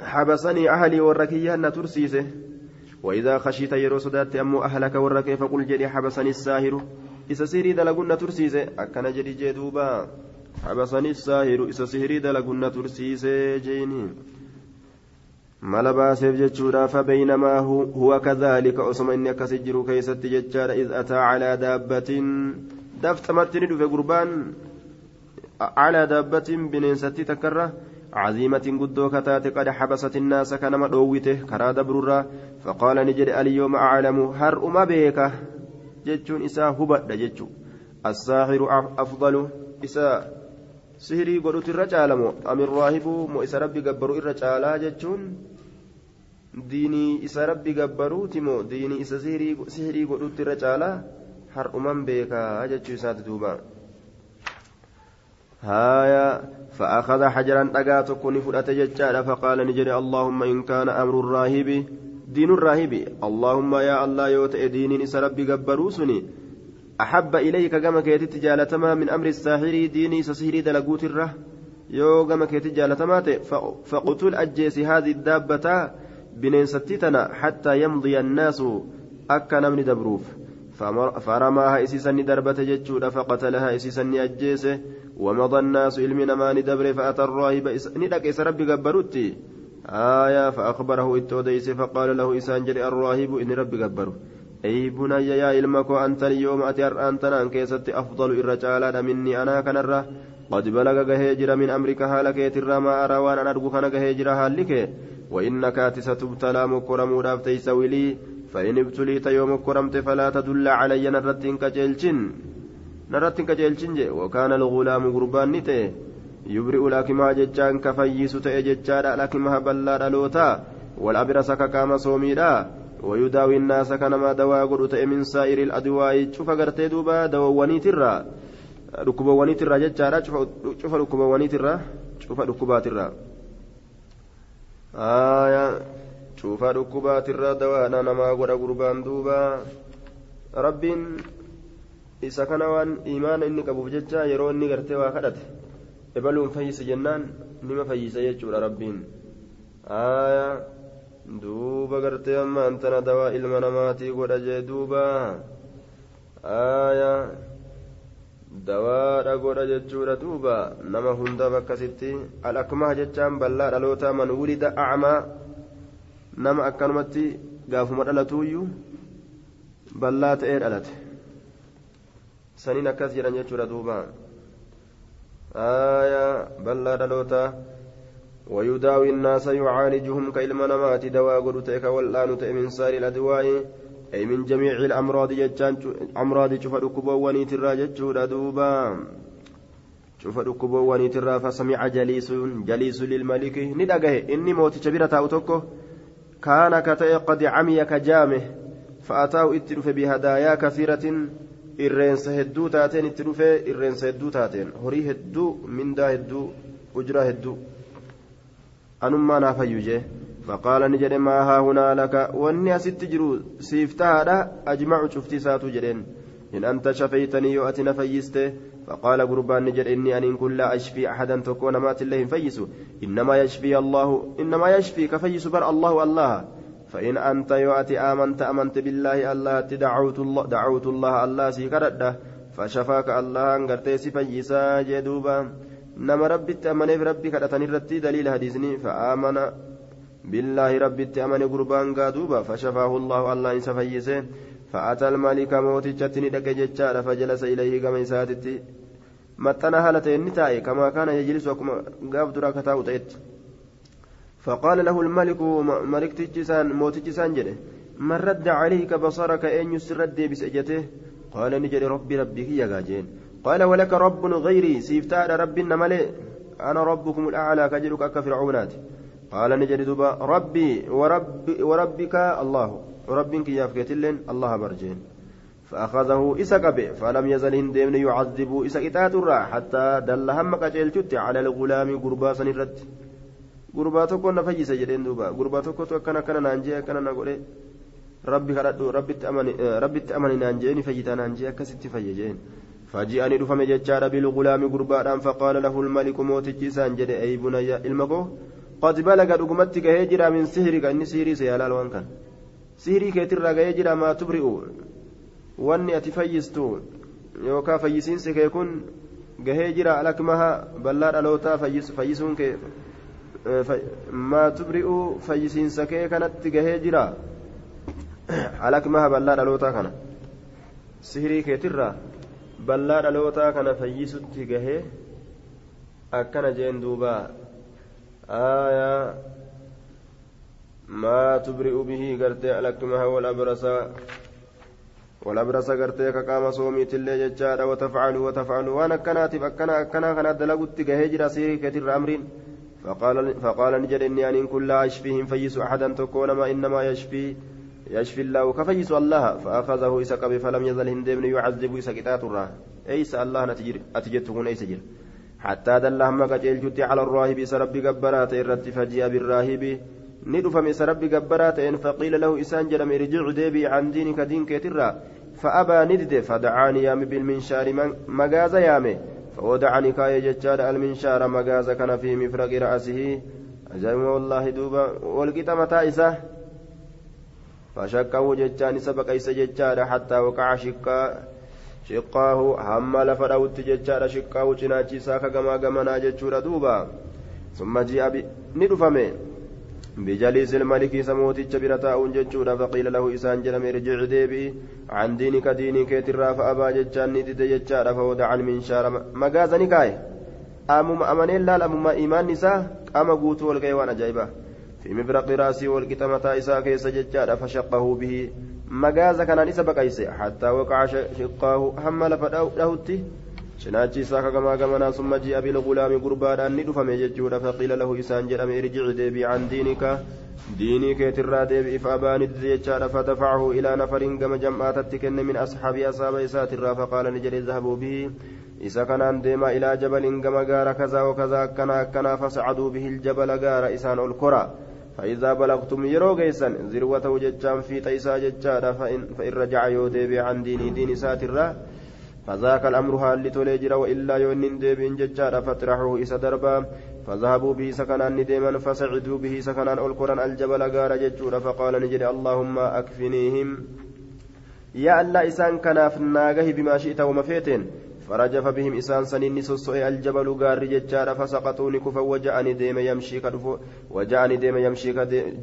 حبسني أهلي والركية أن ترسيسه وإذا خشيت يرو صدات أمو أهلك والركي فقل جري حبسني الساهر. إذا سيري دلقنا ترسيسه أكن جري جدوبا حبسني الساهر إذا سهري دلقنا ترسيسه جيني mala baaseef jechuudha فبينما هو, كذلك inni akkas jiru keeysatti jechaadha إذ أتى على دابة dafxamatti ni dhufe gurbaan. على دابة بنينستي تكره عزيمة قدو كتات قد حبست الناس كنما دوته كرا دبررا فقال نجد اليوم أعلم هر أما بيك جتشون إسا هبت جتشو الساحر أفضل إسا sihirii godhutu irra caalamoo amin raahibu moo isa rabbi gabbaru irra caalaa jechuun diinii isa rabbi gabbaruuti moo diinii isa sihirii godhutti irra caalaa har'uman beekaa jechuu isaati duuba هايا فأخذ حجرا أقاتك فلأت ججال فقال نجري اللهم إن كان أمر الراهب دين الراهب اللهم يا الله يوت دين إس ربي قبروسني أحب إليك كما كيتت جالتما من أمر الساحر ديني سسهري دلقوت الره. يو كما كيتت جالتما فقتل أجيس هذه الدابة بنينستتنا حتى يمضي الناس أكا نمني دبروف. فرماها إسيسا دربة جتشود فقتلها إسيسا أجيسه ومضى الناس علم نمان دبر فأتى الراهب ندك إس ربي قبروتي آية فأخبره إتوديس فقال له إسان جري الراهب إن ربي قبره. أي بني يا علمك أنت اليوم أتي أنت كيست أفضل الرجال مني أنا كنرة قد بلغ هجر من أمرك هالك يتر ما أرى وأنا أرجو كان هجر هالك وإنك ستبتلى مكرم رافتي سويلي فإن ابتليت يوم كرمت فلا تدل علي نرتين كجلجن نرتين كجلجن وكان الغلام قربان نته يبرئ لكما ججان كفيس تأججان لكما بلا لوتا والأبرس كقام صوميدا ويداوي الناس كنما دواء قرؤت من سائر الأدواء شوف قرتي دوبا دواواني ترى dhukkubawwanii tirraa jechaadha cufa dhukkubawwanii tirraa cufa dhukkubaatirraa cufa dhukkubaatirraa dawaadha namaa godha gurbaan duuba rabbiin isa kana waan imaana inni qabuuf jecha yeroo inni gartee waa kadhate ebaluun fayyisa jennaan nima fayyisa jechuudha rabbiin duuba gartee ammaan tana dawaa ilma namaatii godha jee duuba. Aayaa dawaadha godha jechuudha duuba. Nama hundaaf akkasitti al'akmaa jechaan bal'aa dhalootaa man wulida acmaa. Nama akkanumatti gaafuma dhalatuuyyu bal'aa ta'ee dhalate. Saniin akkas jedhan jechuudha duuba. Aayaa bal'aa dhalootaa. ويداوي الناس يعالجهم كإلما نمات دواء قدوتك والآن من سار الأدواء أي من جميع الأمراض جتان أمراض شوف ركبواني ترى جتشورا دوبا شوف ركبواني ترى فسمع جليس جليس للملك. ندقه إني موت شبيرة أوتوكو كان كتئ قد عمي كجامه فأتاه اترف بهدايا كثيرة. irreensa hedduu taateen itti dhufee irreensa hedduu taateen horii hedduu mindaa hedduu ujraa hedduu anummaa naaf hayyu jee. فقال نجد ما ها هنا لك واني أست جرو سيفتها أجمع شفتي ساتو جدين إن أنت شفيتني يؤتي نفيست فقال قربان نجد إني أن كن لا أشفي أحدا تكون مات الله فيس إنما يشفي الله إنما يشفي كفيس بر الله الله فإن أنت يؤتي آمنت أمنت بالله الله دعوت الله دعوت الله الله سيكرده فشفاك الله أنقرتي سفيسا جدوبا نما ربي تأمني بربي كرتني رتي دليل حديثني فآمن بالله ربي أمن قربان قادوبا فشفاه الله الله إن سفيسه فأتى الملك موتجتني دك ججال فجلس إليه كما يساتتي متنا هالتين نتاي كما كان يجلس وكما قاب درا كتاو فقال له الملك ملك تجسان موتجسان جده من رد عليك بصرك أن يسرد بسجته قال نجري ربي ربك يا جاجين قال ولك رب غيري سيفتاء ربي ملئ. أنا ربكم الأعلى كجلك كفرعونات قال نجد دوبا ربي ورب وربك الله. ربك يا فكتلن الله برجين. فأخذه إسكبه فلم يزل هندمن يعذب إسكتات حتى دل هم قتلت على الغلام قربا سنرد قربا تكون نفجس جدين دوبا قربا تكون كان كان نانجي كان نقول ربي كردو ربي تأمني ربي تأمني نانجي فجتا نانجي كست فججين فجاءني دفم ججار بالغلام قربا فقال له الملك موتجي سانجد أي بني المكو قد بلغ دغمتك هجرا من سحرك إني سيري سيالال وان كان سيري كيتر هجرا ما تبرئ واني أتفيستو يوكا فيسين سكيكون gahee jira alakmaha bal'aa dhalootaa fayyisuun kee maa tubri'u fayyisiinsa kee kanatti gahee jira alakmaha bal'aa dhalootaa kana. Sihirii keetirraa bal'aa dhalootaa kana fayyisutti gahee akkana jeen duubaa آية ما تبرئ به قرتي ألكمها والأبرص والأبرص قرتي كقام صومي تلي ججارة وتفعل وتفعل وأنا كناتف أكنا أكنا كنا دلقت كهجر سيري كتير أمرين فقال فقال نجد إني أن كن لا أشفيهم فيس أحدا تكون ما إنما يشفي يشفي الله كفيس الله فأخذه إسقب فلم يزل هندم يعذب إسقطات الراه أيس الله نتجر أتجتكون أيس جر حتى دل هم قجل على الراهب سرب قبرات الرت فجيء بالراهب. ندفم سرب قبرات إن فقيل له إسان جرم إرجع ديبي عن دينك دينك ترى فأبى ندد فدعاني يامي بالمنشار مجاز يامي. فودعني كاي جتشار المنشار مجاز كان في مفرق رأسه. أجل والله دوبا والقيت متى إساه فشكه جتشان سبق إسا جتشار حتى وقع شقا شقاه. هم لفروت جتشار شقاه شناچي ساكا كما كما جتشور دوبا. ثم جاء ندفمه. بجليس الملك سموتيتش برتاء جتشورا فقيل له إسان جلم ارجع ديبي. عن دينك دينك ترى فأبى جتشان ندد جتشارا فودع المنشار مغازا نكاي أمم أمنين لا أمم إيمان نساء أما قوت والقيوان أجايبا في مبرق راسي والقتمة إساء كيس جتشارا فشقه به مغازا كان نسا بقيسي حتى وقع شقاه هم cinaachi isaa kagamaa gamanaa summa ji'a bilgulaami gurbaadhaan ni dhufame jechuudha faqiila lahu isaan jedhame irjici deebii can diinika diinii keetirraa deebi'if abaanidde jechaadha fadafacahu ilaa nafarin gama jam'aatatti kenne min asxaabii asaaba isaatirraa faqaala ni jedhe zahabuu bihi isa kanaan deemaa ilaa jabalin gama gaara kazaa wakazaa akkana akkanaa fasacaduu bihi iljabala gaara isaan فإذا بلغتم يرو جيسا ذروته جتشان في تيسا جتشادا فإن, فإن رجع يودي عن ديني دين ساترا. فذاك الأمر هال توليجر وإلا يونين ديبين ججار فاطرحوه إسا دربا. فذهبوا به سكنان نديما فسعدوا به سكنان القرآن الجبل غار ججور فقال نجري اللهم أكفنيهم. يا الله إسان كناف ناغه بما شئت وما فيتين فرجف بهم إسان سنين سوسوء الجبل غار ججار فسقطوا نكفا وجاءني ديم يمشي كدفو وجاءني ديم يمشي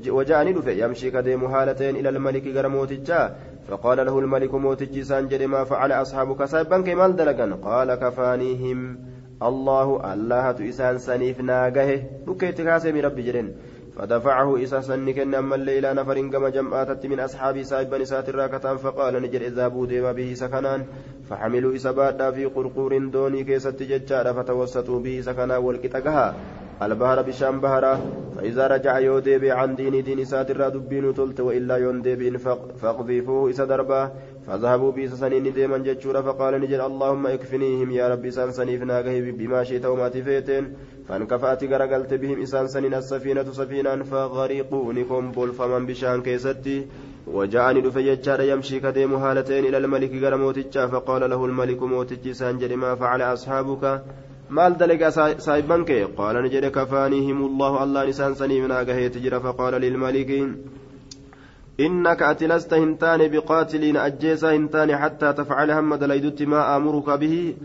وجاءني دفع يمشي كديم هالتين إلى الملك غرموتجا. فقال له الملك موتجي سانجر ما فعل أصحابك سايبان كمال دلقا قال كفانيهم. الله الله إسان سنيف ناقه بكيت كاسم ربي جرين. فدفعه إسا سنكن أما الليلة نفر كما جمعات من أصحاب سايبا نسات الراكتان فقال نجر إذا بودي به سكنان. فحملوا إسبادا في قرقور دوني كيست ججار فتوسطوا به سكنا والكتكها البهر بشام بهرة. فإذا رجع يودي عن دين دين ساتر دبين تلت وإلا يندي فاقذفوه إسا دربا. فذهبوا بي سنين ديما جتشورا فقال نجل اللهم اكفنيهم يا ربي سان سنيفنا بما شئت وما تفيتين. فانكفأت غرقلت بهم إسان سنين السفينة سفينة فغرقوا نكم بول فمن بشان كيستي. وجاءني دفججار يمشي كديم هالتين إلى الملك غرموتجا فقال له الملك موتجي سانجر ما فعل أصحابك. maal dalagaa saayibban kee qaala ni jedhe kafaaniihim allahu allaan isaan saniif naa hamma dalaydutti maa aamuruka bihi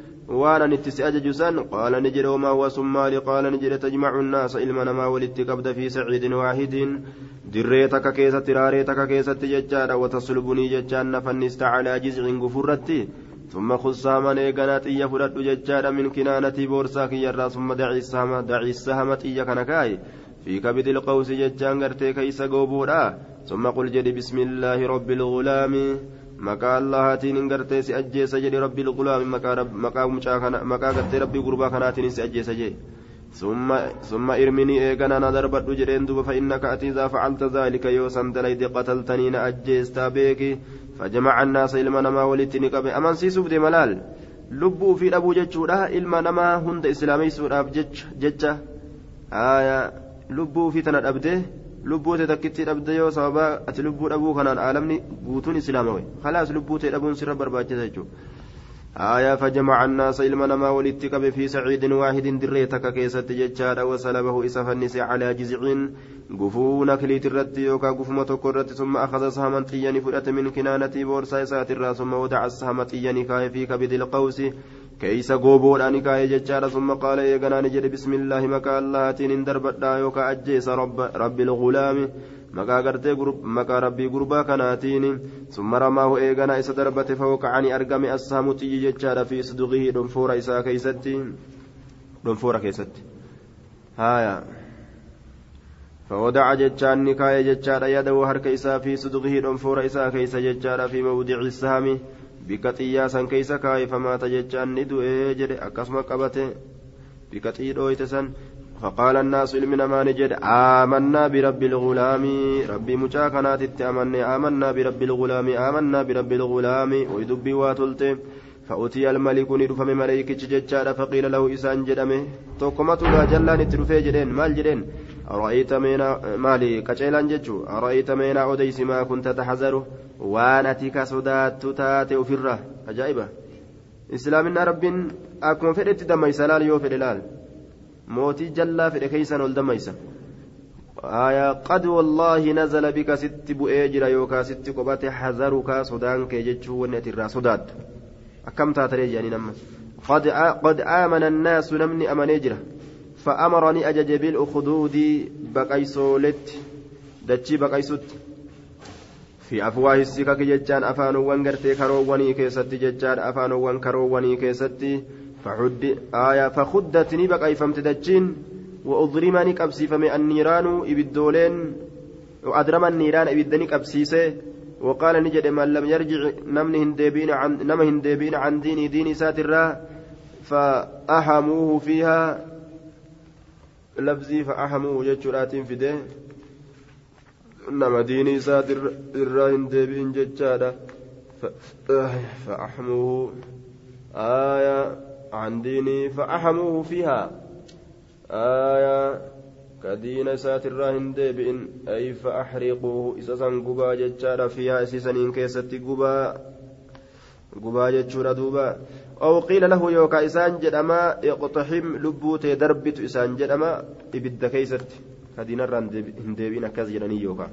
waan an itti si ajaju san qaala ni jedhe wamaa huwa sun maali qaala ni jedhe tajmacu nnaasa ilma namaa walitti qabda fi saciidin waahidin dirree takka keessatti raaree takka keessatti jechaadha wataslubunii jechaan nafannista calaa jizcin gufurratti ثم خصها من إيقنا تيا فرد ججارا من كنانة بورسا كيرا ثم دعي السهم دعي السهم تيا كنكاي في كبد القوس ججان قرتي كيس قوبورا ثم قل جدي بسم الله رب الغلام. مكا الله تين قرتي سأجي سجدي رب الغلام. مكا رب مكا مكا قرتي ربي قربا كناتين سأجي سجي. ثم ثم إرمني ايغنا نظر بدو جرين دوب فإنك أتي إذا فعلت ذلك. يوسم دليد قتلتني ناجيستا بيكي فجمع الناس إلما نما ولتني قبل أمن سيسوف دي ملال. lubbuu fi dhabuu jechuudha ilma namaa hunda islaameysuudhaaf jecha aya lubbuu fi tana dhabde lubbuu tee takkitti dhabde yoo sababa ati lubbuu dhabuu kanaan aalamni guutuun islaamawe khalaas lubbuu tee dhabuun sirra barbaachisa jechuudha. آية فجمع الناس إلما نما ولتقب في سعيد واحد دريتك كيست ججارا وسلبه إسف النساء على جزع قفو كليت الرد يوكا قفو تكرت ثم أخذ سهما طيان فرأت من كنانة بورسا سات الراس ثم ودع السهم طيان كاي في كبد القوس كيس أني كاي ججارا ثم قال يا نجد بسم الله مكا الله تين دربت يوكا أجيس رب, رب الغلام maqaa gartee maqaa rabbii gurbaa kanaatiin summa ramaahu eegana isa darbate fawqacanii argame assaamu xiyyi jechaadha fi suduqihii dhonfoora isaa keeysatti dhonfoora keessatti haya فودع جتان نكاية جتان يده هرك إسا في صدقه دنفور إسا كيس جتان في موضع السهم بكتيا سن كيس كاي فمات جتان ندو إجر أكسم قبته بكتي دويت سن فقال الناس namaa ni jedhe آمنا برب الغلام ربي مشاكنات التأمني آمنا برب الغلام آمنا برب الغلام ويدبي واتلته فأتي الملك ندفم ملائكة ججارة فقيل له إسان جدمه توكمت لا جلان ترفي جدين مال جدين أرأيت مينا مالي كجيلان ججو. أرأيت مينا أديس ما كنت تحذره وانتك صدات تاتي أفرة. أجائبة. إسلامنا رب أكما فدت دمي سلال يو فدلال. موتي جلا فد كيسان والدميسا آية قد والله نزل بك ست بؤجر يوكا ست قبات حذرك صدان كي ججو ونتر صدات أكم تاتري يعني نما قد آمن الناس نمني أمنيجرة فأمرني أجج بالأخدود بقيسولت. دتشي بقيسوت. في أفواه السكك ججان أفانوان قرتي كرووني كيستي ججان أفانوان كرووني كيستي. فحد آية فخدتني بقيفمت دجين. وأضرمني كبسيفمي النيران إبدولين. وأدرم النيران إبدني كبسيسه وقال نجد من لم يرجع نمن هندبين عن نم هندبين عن ديني ديني ساترا. فأحموه فيها. لفظي فأحموه جتشرات فده نما ديني ساتر هندبين جتشادا فأحموه آية عن ديني فأحموه فيها آية كدين ساتر هندي بإن أي فأحرقوه إسسا قبا جتشارا فيها إسسنين كيستي قبا قبا جتشورا دوبا أو قيل له يوكا إسان جدما اقتحم لبوت دربت إسان جدما إبد كيست كدين هندي بإن أكاز جدني يوكا.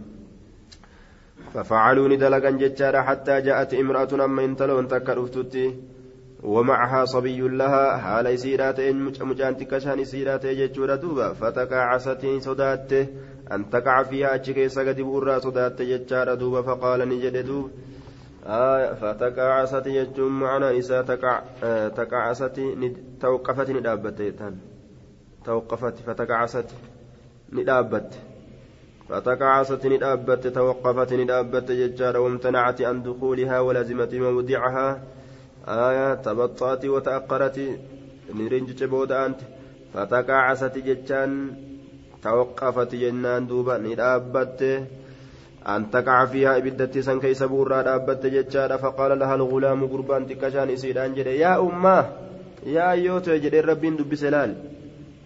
ففعلوا ندلقا جتشارا حتى جاءت امرأة أما انتلون تكا ومعها صبي لها حال سيرات مجان تكشان سيرات ججورة دوبا فتقاعست صدات أن تقع فيها أجكي سقد بورا صدات ججارة دوبا فقال نجد دوب آه فتقاعست يجم معنا إسا آه تقاعست توقفت ندابت توقفت فتقاعست ندابت. فتقاعست ندابت توقفت ندابت ججارة وامتنعت عن دخولها ولزمت موضعها. آية تبطأت وتأقرت نرنج بود أنت. فتقاعست جتان توقفت جنان دوبا ندابت. أن تقع فيها إبدت سن كيس بورا دابت جتان فقال لها الغلام قربان تكشان إسيدان جده يا أمة يا أيوتو جده ربين دب سلال.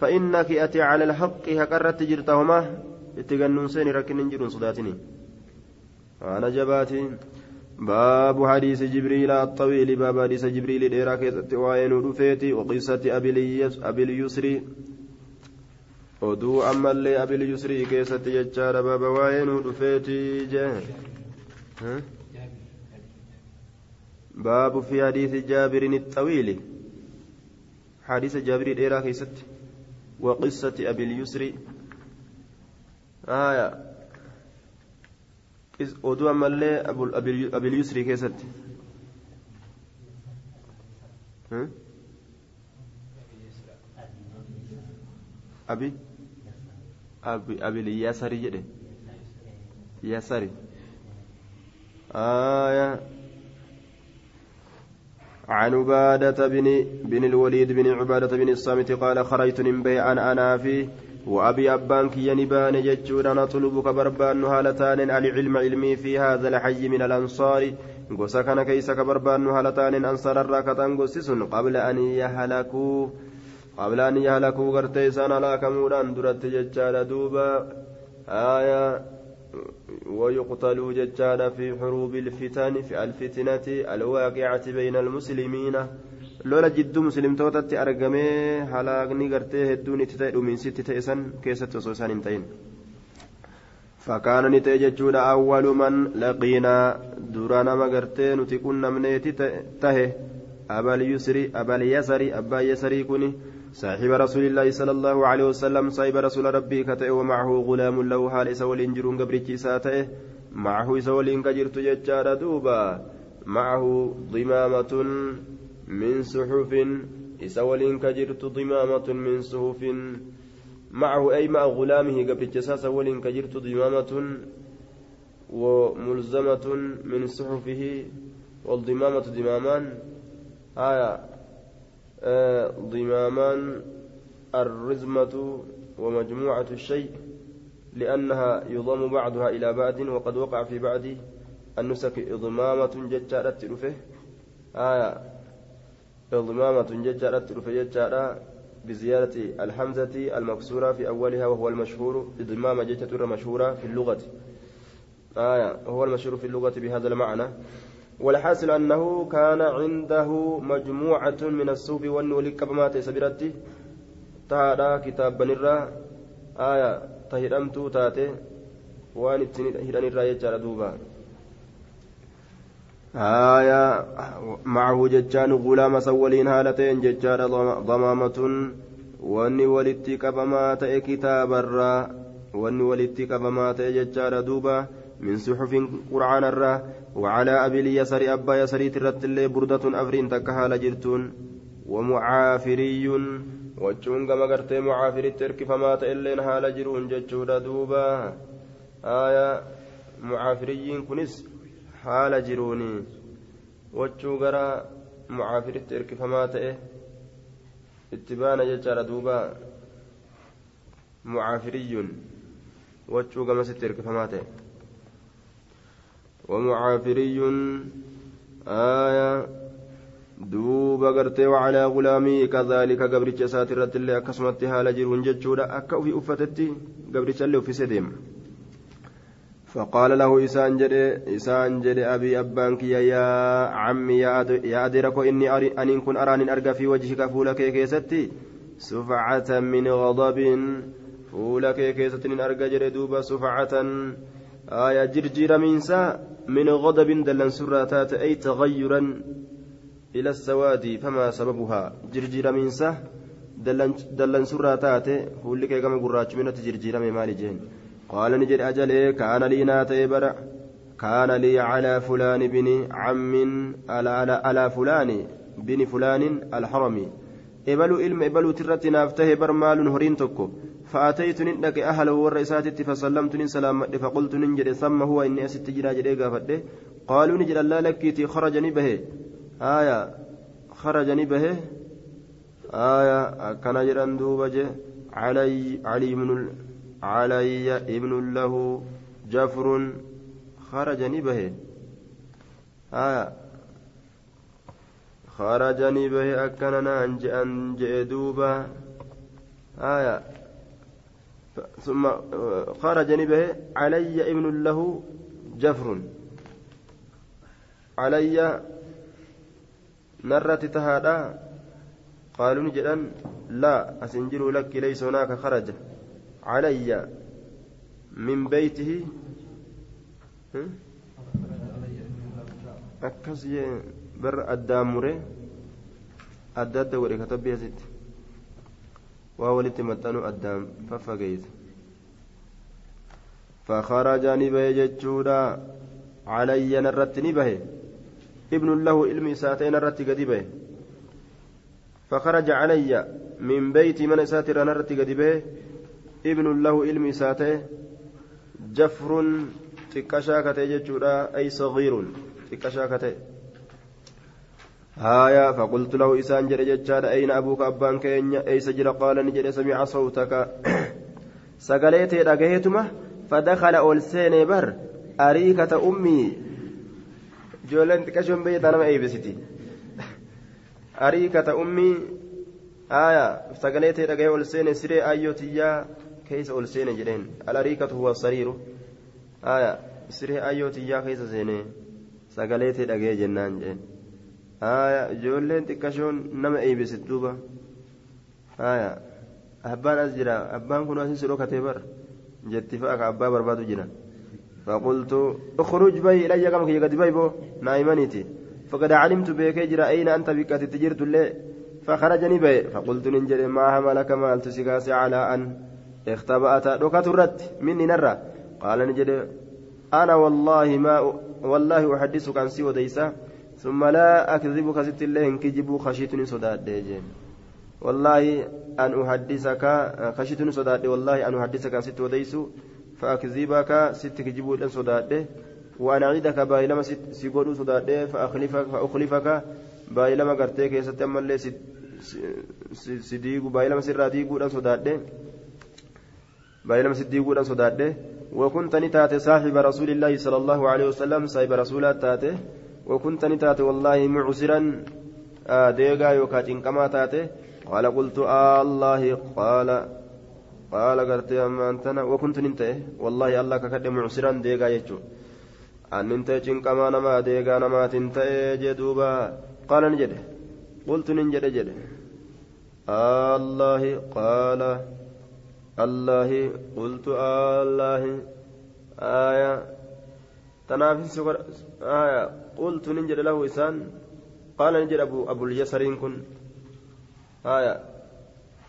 فإنك أتي على الحق هكرت جرتهما. اتقنون سيني ركن جرون صداتني. أنا جباتي باب حديث جبريل الطويل. باب حديث جبريل ديرا كيست وين ودفيتي وقصة أبي اليسري. Oduu ammallee abil yusrii keessatti jechaadha baaba waa'ee nu dhufeeti jee baabu fi hadiisi jaabirin الطويل حديث جابر ديرا كيست وقصة أبي اليسري آية oduu ammallee abil yusrii keessatti abi abil yasari jedhe yasari. آية عن عبادة بن بن الوليد بن عبادة بن الصامت قال خرجت من بيعا أنا فيه وأبي أبان كي ينبان ججودا نطلبك بربان هالتان العلم علمي في هذا الحي من الأنصار keeysa ka barbaannu haala taaneen ansaararraa kataan gossisun qabla an yahalakuu qabla an yahalakuu gartee isaan halaakamuudhaan duratti jechaadha duuba aya ويقتلوا ججالا في حروب الفتن في الفتنة الواقعة بين المسلمين lola jidduu muslimtootatti argamee halaaqni gartee hedduun itti ta'e dhumiinsitti ta'e san keessatti osoo isaan hin ta'in fakkaana ni ta'e jechuudha awwalu man laqiinaa dura nama gartee nuti qunnamneeti tahe abal yusri صاحب رسول الله صلى الله عليه وسلم صاحب رسول ربي كتئ ومعه غلام له حال سولين جرون قبرتي ساتئ معه سولين كجرت ججار دوبا. معه ضمامة من صحف إسولين كجرت ضمامة من صحف. معه أي مع غلامه قبل الجساس ولين كجرت ضمامة وملزمة من صحفه. والضمامة ضمامان. آية ضمامان الرزمة ومجموعة الشيء لأنها يضم بعضها إلى بعض وقد وقع في بعض النسك. إضمامة ججارة رفه. آية. إضمامة ججارة رفه ججارة بزيادة الحمزة المكسورة في أولها وهو المشهور. إضمام ججة مشهورة في اللغة. آية. هو المشهور في اللغة بهذا المعنى. والحاصل أنه كان عنده مجموعة من الصوف والنول كما تسبرتي تهادا كتاب بنرا. آية تهرمتو تاتي. وان هران الراية جاردوبا آية معه ججان غلام سولين هالتين ججار ضمامة. واني ولتي كبما تأي كتاب الرا واني ولتي كبما تأي دوبا. من صحف قرآن الرا وعلى أبي اليسر أبا يسري ترت اللي بردة أفرين تكها لجرتون. ومعافري وجون كما قرتي معافر الترك فما تإلين هال جرون ججودا دوبا. آية معافريين كنس حال جروني وجو قرا معافر الترك فما تئه اتبانا ججارا دوبا. معافري وجو كما سترك فما تئه ومعافري آية دوبا قرتي وعلى غلامي كذلك قبرتش ساترة اللي أكسمت هالا جرون جتشودا أكا في أفتتي قبرتش اللي في سديم. فقال له إسان جدي إسان جدي أبي أبانك يا, يا عمي يا أدرك إني أن كن أراني أرقى في وجهك فولك كيستي. سفعة من غضب فولك كيستي أرقى جدي دوبا سفعة آية جرجير مينسا من غضب دلن سراتات أي تغيرا إلى السواد فما سببها. جرجير مينسا دلن سراتات فولك كما قراج من تجرجير مالي جين. قال نجد أجل كان لي ناتي كان لي على فلان بن عم على, على, على فلان بن فلان الحرمي. إبلو إلم إبلو ترتي نافته برمال هرين تكو. فأتيت نندك أهل والرئيسات فسلمت سلام فقلت ننجد ثم هو إني أست جرا جريقا فده قالوا نجد الله لك خرجني به. آية خرجني به. آية كان جران دوبجه علي علي من علي ابن له جفر خرجني به. آية خرجني به. أكننا أنج أنج دوبا آية ثم خرجني به علي ابن له جفر. علي نرت تهادا. قالوا نجدا لا أسنجر لك ليس هناك خرج. علي من بيته. addaan mure adda adda godhe katabbii asitti waa walitti maxxanuu addaan faffageeyse فخرج نبه جتشودا علي نرت نبه ابن له علم ساتين نرت قدبه فخرج علي من بيت من ساتر نرت قدبه ابن له علم ساته جفر xiqqashaa katee jechuudha. Ay sagiirun xiqqashaa katee هايا فقلت له إسان جري جتشاد أين أبوك أبان كينيا أيس جرى قال نجري سمع صوتك سقليتي رقيتما فدخل أولسين بر أريكة أمي جولنت كشم بيت أنا ما أيبستي أريكة أمي آية سقليتي رقيت أولسين سري أيوتيا keeysa ol seene jedheen alariikatu huwa sariiru aya siree ayyootiyyaa keessa seene sagalee tee dhagee jennaan jedheen aya ijoolleen xiqqashoon nama eeybisit duuba abbaan as jira abbaan kun asin sidhoo katee bar jetti fa'a ka abbaa barbaadu jira فقلت اخرج بي إلي كما كي قد بيبو. نايمانيتي فقد علمت بك جرى أين أنت بك تجرت الليل فخرجني بي. فقلت ننجل ما حملك ما التسكاس على أن اختبأت دكات الرد مني نرى. قال نجد أنا والله ما والله أحدثك عن سوى ديسا ثم لا أكذبك ست الله إن كجبوا خشيتني صداد ديجين والله أن أحدثك خشيتني صداد والله أن أحدثك ست وديسو فأكذبك ست كجبوا لن صداد وأنا أعيدك بايلما سيقولوا صداد فأخلفك فأخلفك بايلما قرتيك يستمر لي سديقوا بايلما سراديقوا لن صداد بايلم صديقون صداده وكنت نتات صاحب رسول الله صلى الله عليه وسلم صاحب رسول تاته. وكنت نتات والله معسرا آه ديغا يوكاتين كما تاته. قال قلت آه الله. قال قال قلت أما أنتنا وكنت ننتهي. والله الله ككد معسرا ديغا يجو. أن ننتهي كما نما ديغا نما تنتهي جدوبا. قال نجده قلت ننجد جده آه الله. قال الله. قلت آه الله. آية. تنافس آية قلت ننجد له إسان قال ننجد أبو أبو اليسرين كن. آية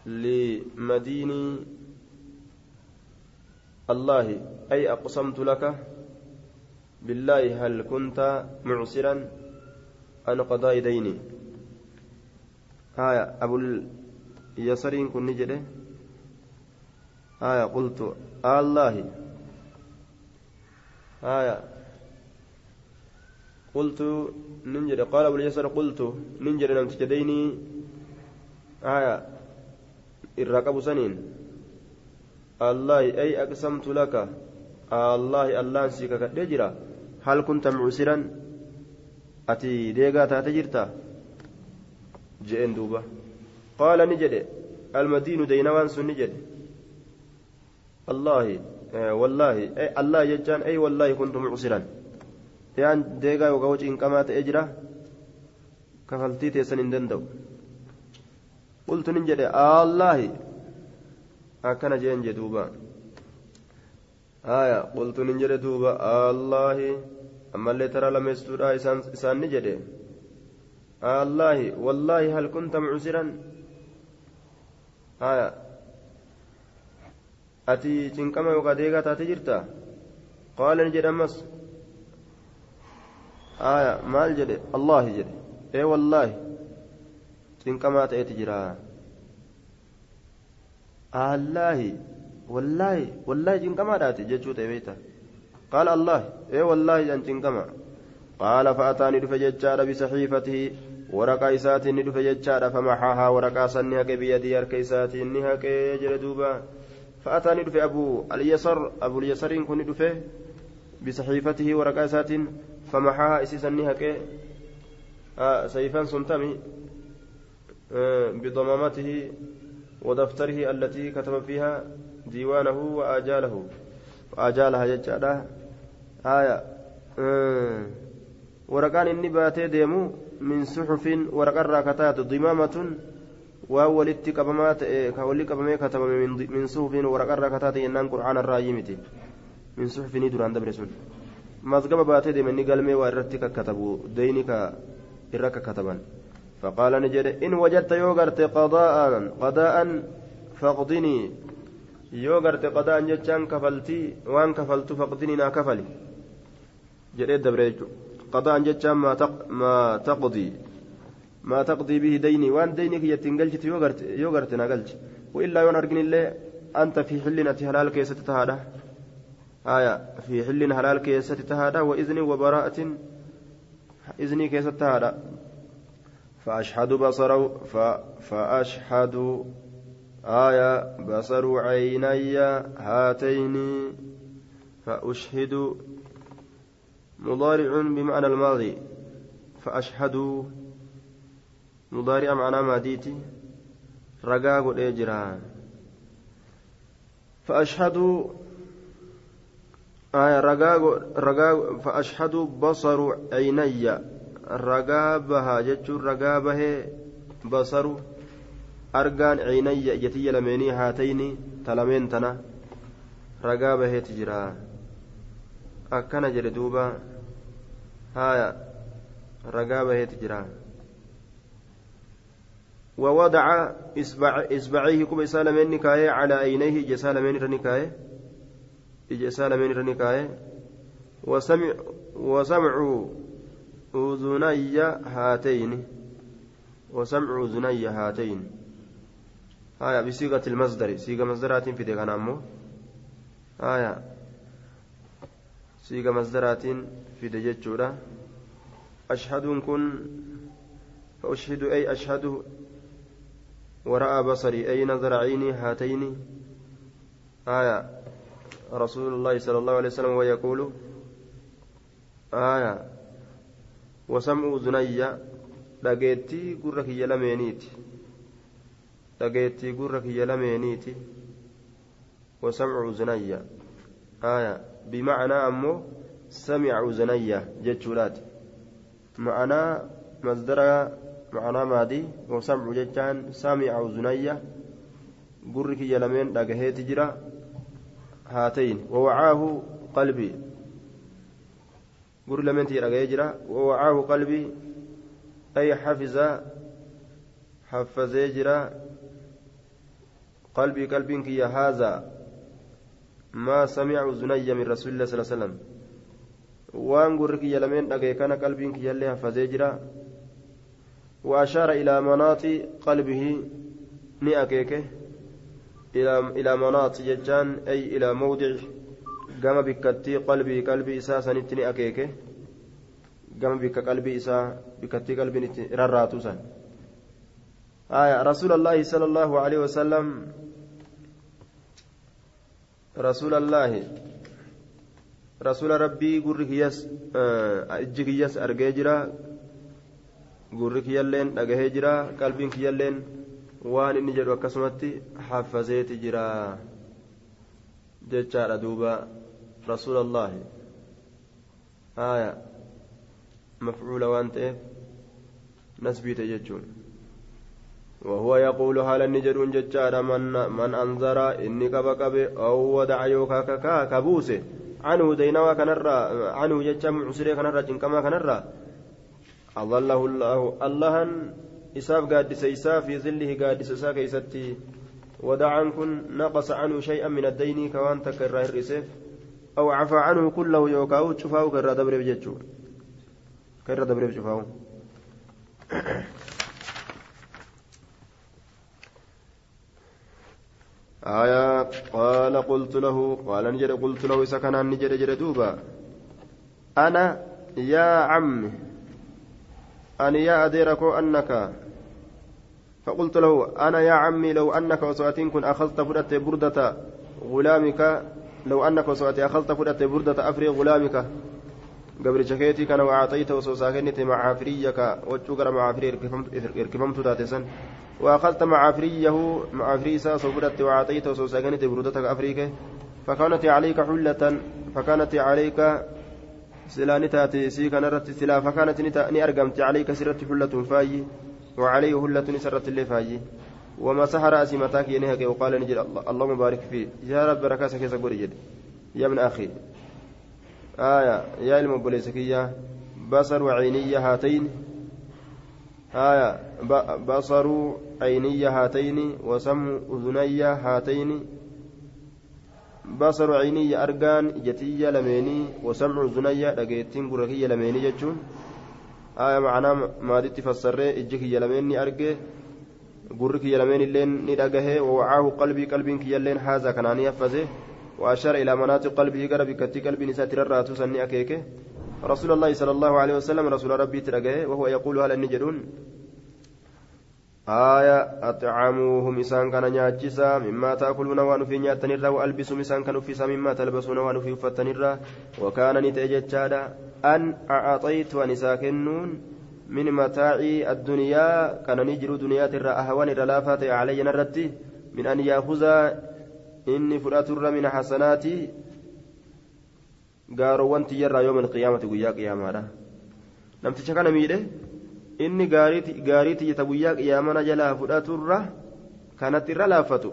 لمديني الله أي أقسمت لك؟ بالله هل كنت معسرا؟ عن قضاء ديني آية أبو اليسرين كن نجده آية قلت آه الله. آية قلت ننجد. قال أبو اليسر قلت ننجد لم تجديني آية. الرقب سنين. الله أي أقسمت لك؟ الله الله سيكا كدجرا هل كنت معسرا؟ أتي ديغا تاتجرتا جئن دوبا. قال نجد. المدين دينوان سن نجد. الله آه والله أي الله يجان. أي والله كنت معسرا. يان ديغا وقوج إن كما تأجرا كفلتي تيسن دندو قلت نجد آه الله akkana jeen je duuba aya qultu nin jedhe duuba allaahi ammallee tara lameessuudha isaan ni jedhe allaahi wallaahi hal kunta mucsiran aya ati cinqama yookaa deegaa taate jirta qaala ni jedhe ammas maal jedhe allaahi jedhe ee wallaahi cinqamaa ta'eeti jiraa allaahi wallaahi wallaahi cinqamaadhaati jechuu ta'e beeyta qaala allaahi ee wallaahi jan cinqama qaala fa'ataani dhufe jechaadha bisaxiifatihi waraqaa isaatiin ni dhufe jechaadha famaxaahaa waraqaa san ni haqe biyyadii harka isaatiin ni haqee jedhe duuba fa'ataani dhufe abuu alyasar abulyasariin isii san ni haqee sayfan sun tami bidamamatihi ودفتره التي كتب فيها ديوانه وآجاله. وآجالها ججالة آية آه ورقان إني ديمو من صحف ورقا راكتات ضمامة وولدت كبمات كولي كبمي كتب من صحف ورقا راكتات إنان قرآن الرايمتي من صحف ندران دبرسون مذقب باتي ديم إني قلمي وإرتك كتبوا دينك إرك كتبا فقال نجد إن وجدت يوغرت قضاء قضاء فاقضني. يوغرت قضاء جتشان كفلتي وان كفلت فاقضني نا كفلي. جريد دبريج قضاء جتشان ما تق ما تقضي. ما تقضي به ديني. وان دينك يتنقلت يوغرت يوغرت نقلت وإلا يون أرجن الله أنت في حلنا هلال كيسة تهادا آية في حل هلال كيسة تهادا وإذن وبراءة إذني كيسة تهادا. فأشهد بصره ف... فأشهد آية بصر عيني هاتين فأشهد مضارع بمعنى الماضي. فأشهد مضارع معنى ماديتي رقاق الإجران فأشهد آية رقاق رقاق فأشهد بصر عيني basaru argaan ciinayya ijatiyya lameenii haatayni talameen tana ragaa baheeti jira akkana jedhe duuba haya ragaa baheeti jira ووضع إصبع إصبعيه كم إسالمين نكاية على عينيه جسالمين رنكاية إجسالمين رنكاية وسمع وسمع أذني هاتين. وسمع أذني هاتين. آية بصيغة المصدر. صيغة مصدرات في ديغان أمو. آية صيغة مصدرات في دجاجورة أشهد كن فأشهد أي أشهد ورأى بصري. أي نظر عيني هاتين. آية رسول الله صلى الله عليه وسلم ويقول آية وسمع زنية kiyya lameeniiti dhageettii gurra kiyya lameeniiti وسمع زنية آية بمعنى أمه سمع زنية جتشولات. معنى مصدر معنى مادي وسمع جتان سمع زنية قرك يلمين دقهيت جرا. هاتين. ووعاه قلبي. قر لمن تيرا جرا. ووعاه قلبي. أي حفظ حفظ جرا. قلبي قلبي كي هذا. ما سمع زني من رسول الله صلى الله عليه وسلم. gurri kiyya lameen dhagaye kana qalbiin kiyyallee hafazee jira وأشار إلى مناط قلبه. ni akeeke jechaan ay ilaa mawdici gama bikkattii qalbii qalbii isaa sanitti ni akeeke gama bikka qalbii isaa bikkattii qalbiin itti rarraatu san آية رسول الله صلى الله عليه وسلم رسول الله رسول ربي قرك يس اجك يس ارجيجرا قرك يلين اجهجرا قلبك يلين waan inni jedhu akkasumatti xafazeeti jira jechaadha duuba rasuula allaahi aya mafcuula waan ta'eef nasbiite jechuun وهو يقول هل النجر ججار من من أنذر إني كبا كبي أو ودع يوكا كا كبوسه عنه دينوا كنرى عنه ججام عسري كنرى جنكما كنرى أضله الله الله isaaf gaaddisa isaa fi zillihi gaaddisa isaa keeysatti ودعان كن نقص عنه شيئا من الدين كوان تكرر الرسيف أو عفى عنه كله يوكاو تشفاو كرر دبر بجتشو كرر دبر بجفاو آية قال قلت له قال نجد قلت له سكن نجد جد دوبا أنا يا عمي أن يا أديرك أنك فقلت له أنا يا عمي لو أنك وسواتين كن أخذت فردت بردة غلامك لو أنك وسواتي أخذت فردت بردة أفري غلامك. قبل شكيتي كان وأعطيت وسوساكنت معافريك وتشكر معافري إركفمت تاتسا. وأخذت معافريه معافريسا صبرت وأعطيت وسوساكنت بردتك أفريك. فكانت عليك حلة فكانت عليك سلاني تاتي سي كان رت سلا. فكانت ني أرقمت عليك سرت حلة فاي. وعليه هلة سرت اللي فاي وما سحر أسي متاك ينهك وقال نجد اللهم بارك فيه. يا رب بركاسك يا يا ابن أخي. آية. يا المبلسكية بصر وعينية هاتين. آية. بصر عينية هاتين. وسم أذني هاتين. بصر عيني أرجان إجتية لميني. وسمع أذني لقيتين قركية لميني جتشون. آية معناه ما دي تفسر إجك يلميني أرجي قرك يلمين اللين ندقه ووعاه قلبي قلبي كيلين هذا كان يفزه وأشار إلى مناطق قلبه قرب كتي قلبي نسات الراتو سني أكيكه. رسول الله صلى الله عليه وسلم رسول ربي ترقه وهو يقول هل النجرون آية أطعموهم إسان كان نياتشسا مما تأكلون وأن في نياتنرا وألبسوا إسان كانوا في مما تلبسون وأن في فتنرا وكان نتأججادا أن أعطيت ونساكنون من متاع الدنيا كان نجر دنيا ترى أهوان رلافات علي نردي من أن يأخذ إني فرأتر من حسناتي قاروا تجرى يوم القيامة ويا قيامة كان jalaa fudhaturra kanatti irra laaffatu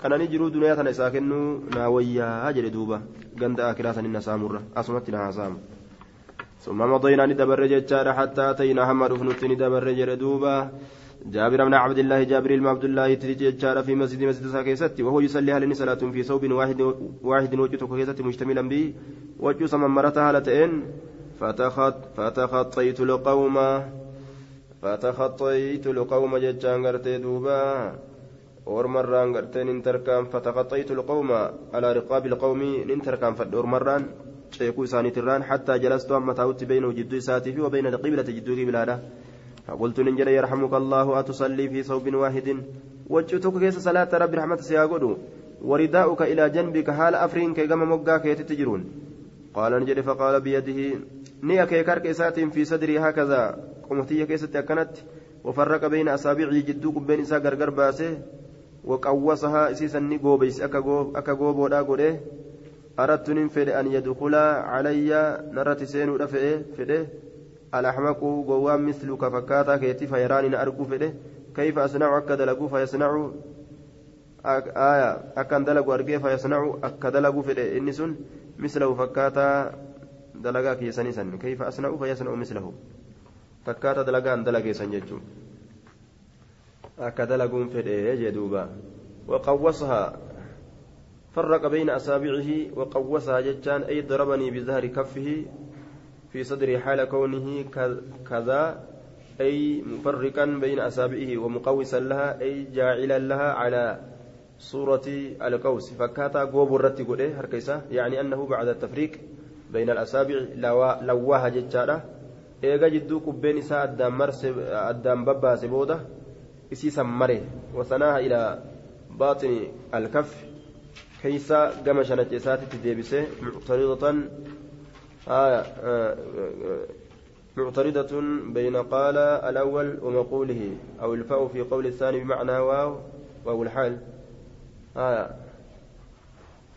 kanani jiruu duniyaa tana isaa kennuu naa wayyaa jedhe duuba ganda akiraa sanin na saamurra asumatti na haasaamu ثم مضينا ندبر جتشار حتى أتينا هم رفنت ندبر جردوبا جابر بن عبد الله جابر بن عبد الله تجتشار في مسجد مسجد ساكيستي وهو يصلي هل صلاة في ثوب واحد واحد وجهه كيستي مشتملا به وجه سممرتها هالتين فتخط فتخطيت القوم فتخطيت القوم ججان غرتي دوبا. ورمران غرتي ننتركان فتخطيت القوم على رقاب القوم ننتركان فدورمران شيكو ساني تران حتى جلست أما تاوت بينه جدو ساتي وبين القبلة جدو قبلة فقلت ننجل يرحمك الله أتصلي في ثوب واحد وجهتك كيس صلاة رب رحمة سياقود ورداؤك إلى جنبك حال أفرين كي قام مقا كي تتجرون قال نجد فقال بيده نيا كي كارك في صدري هكذا قمتي كيست أكنت وفرق بين أصابعه جدوك بين إسا غرغر باسه وقوصها إسيسا نقوبيس أكا قوب ودا قده أردت ننفد أن يدخل علي نرت سين رفعه فده الأحمق قوام مثلك فكاتا كيتي فيراني أرجو فده كيف أصنع؟ أكا دلقو فيصنع. آية. أكا دلقو أرجي فيصنع. أكا دلقو فده إني سن مثله فكاتا دلقا كيساني سن. كيف أصنع؟ فيصنع مثله. فكاتا دلقان دلقي سن ججو. دلقون فده جدوبا وقوصها. فرق بين أصابعه وقوسها جتان أي ضربني بظهر كفه في صدري حال كونه كذا أي مفرقا بين أصابعه ومقوسا لها أي جاعلا لها على صورة القوس. فكاتا قوب الرتي قوله هركيسا يعني أنه بعد التفريق بين الأصابع لواها جتانا eega jidduu qubbeen isaa addaan babbaase booda isii sammare wasanaaha ilaa baaxini alkaffi كيسا قام شنجسات تديبسه معترضة. آه معترضة بين قال الأول ومقوله أو الفاء في قول الثاني بمعنى واو واو الحال. آه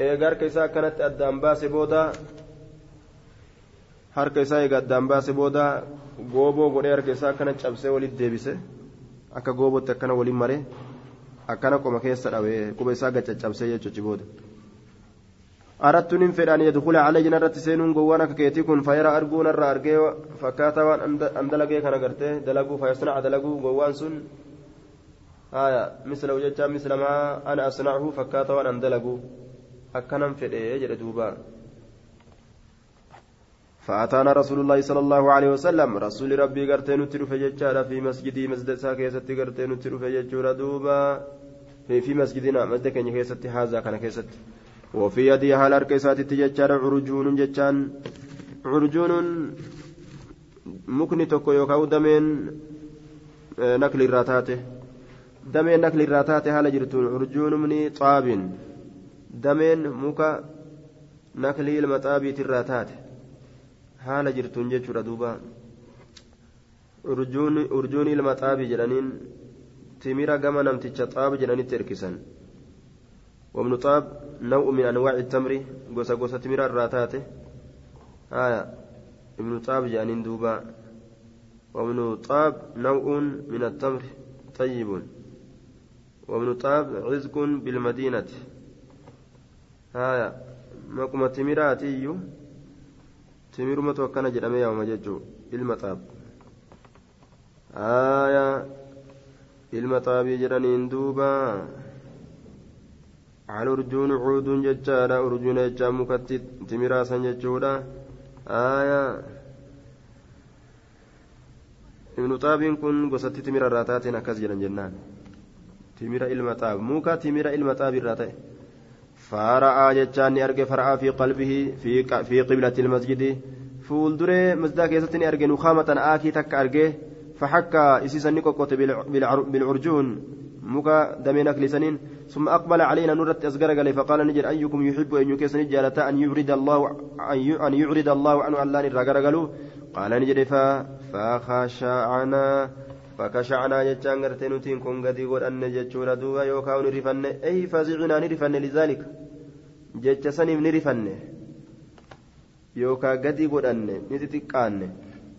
إيجار كيسا كانت أدام باس بودا harka isaa eega addaan baase booda gooboo godhee harka isaa akkana cabsee walitti deebise akka goobootti akkana waliin maree akkana qoma keessa dhawe quba isaa gacaccabsee jechuuchi booda arattu nin fedhaan yadkula calayhi narratti seenuun gowwaan akka keetii kun fayara arguu narra argee fakkaataa waan an dalagee kana gartee dalaguu fayasnaca dalaguu gowwaan sun haya mislahu jecha mislamaa ana asnachu fakkaata waan an dalaguu akkanan fedhe jedhe duubaa فأتانا رسول الله صلى الله عليه وسلم رسول ربي قرتين ججارة في مسجدي مسجد ساكيسة قرتين تلف ججارة دوبا في, مسجدنا مسجد كان كيسة هذا كان كيسة وفي يدي هال أركيسات ججارة عرجون ججان عرجون مكني توكو يوكاو دمين نكل الراتاته دمين نكل الراتاته هال جرتون عرجون مني طاب دمين مكا نكلي المطابي الراتاته haala jirtuun jechuudha duuba. Urjuun ilma xaabi jedhaniin timira gama namticha xaaba jedhanitti erkisan. Wabnu xaab naw'u min anwaaci tamri gosa gosa timira irraa taate. Haya ibnu xaab jedhaniin duuba. Wabnu xaab naw'uun min attamri xayyibun wabnu xaab cizqun bilmadiinati. Haya maquma timiraati iyyuu timirumatu akkana jedhame yaamama jechuu ilma xaab. Haya xaabii jedhaniin duuba. على أرجون عود ججارة أرجون ججا مكتي تمراسا ججودا آية ابن طاب كن قصت تمر الراتات أكز جنان تمر المطاب موكا تمر المطاب الراتات فرأى جتان أرجع فرأى في قلبه في في قبلة المسجد فولدري مسجد كيستني أرجع نخامة آكي تك أرجع فحكى إسيسا نكوكوت بالعرجون مكا دمينك لسنين ثم أقبل علينا نورت قال فقال نجر أيكم يحب أن يكسن جالة أن يعرض الله أن يعرض الله عنه أن لا نرى قال نجر فخشعنا فكشعنا جتان غرتي نتين كون غدي godhanne jechuudha duuba yookaan ni rifanne ay fazicinaa ni rifanne lizaalika jecha saniif ni rifanne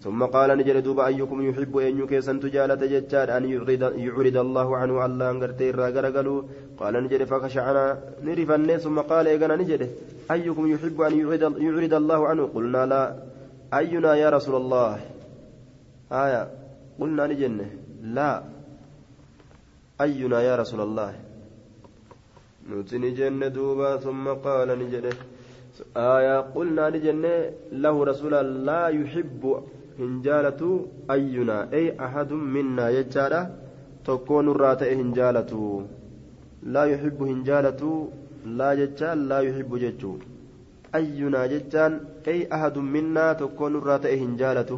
ثم قال نجل دوبا أيكم يحب أن يكيسن تجالة ججاد أن يعرض, يعرض الله عنه الله أنقرتي الراقرقلو قال نجل فخشعنا نرفن ثم قال إيقنا نجل أيكم يحب أن يعرض, يعرض الله عنه؟ قلنا لا. أينا يا رسول الله؟ آية. قلنا نجنة لا. أينا يا رسول الله؟ نتني جنة دوبا. ثم قال نجنة آية. قلنا نجنة له رسول لا يحب هنجالة أينا أي أحد منا يجارة تكون الرات هنجالة لا يحب هنجالة لا ججال لا يحب ججو أينا ججان أي أحد منا تكون الرات هنجالة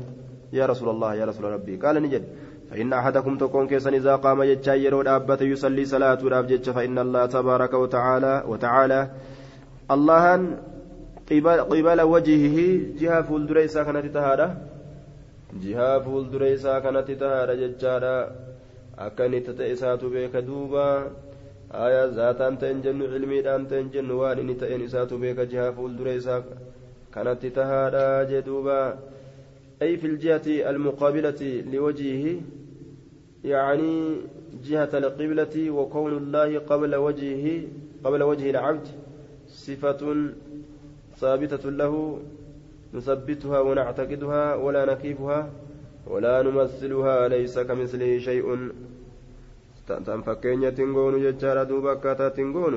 يا رسول الله يا رسول ربي قال نجد فإن أحدكم تكون كيسن إذا قام جتشا يرود أبت يصلي صلاة راب فإن الله تبارك وتعالى وتعالى الله قبل, قبل وجهه جهة فولدريسا كانت تهادى جهة فولدريسا كانت تهادى جتشا أكنت تئسات بك دوبا آية ذاتان تنجن علميدان تنجن وان إني تئن إسات بك جهة فولدريسا كانت تهادى جدوبا أي في الجهة المقابلة لوجهه يعني جهة القبلة وكون الله قبل وجهه قبل وجه العبد صفة ثابتة له نثبتها ونعتقدها ولا نكيفها ولا نمثلها ليس كمثله شيء. تنفكين يتنقون ججارة دوبا كاتا تنقون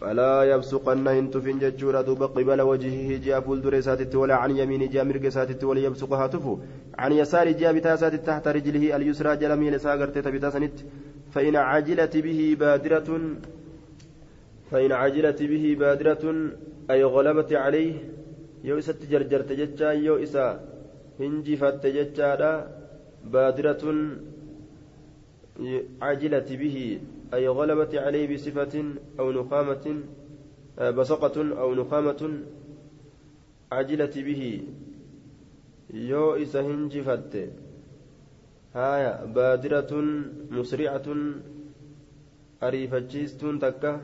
فلا يبصقن هنتفن ججورا دوبا قبل وجهه جاء فولدر ساتت ولا عن يمين جاء مرق ساتت ولا يبصقها تفو. عن يسار جاء بتا ساتت تحت رجله اليسرى جلمي لساقرت تبتا سنت. فإن عجلت به بادرة فإن عجلت به بادرة أي غلبت عليه يو إسا تجرجرت ججا يو إسا هنجفت ججا بادرة عجلت به أي غلبت عليه بصفة أو نخامة آه، بصقة أو نخامة عجلت به يو إسا هنجفت هايا بادرة مسرعة أريفتشيستون تكا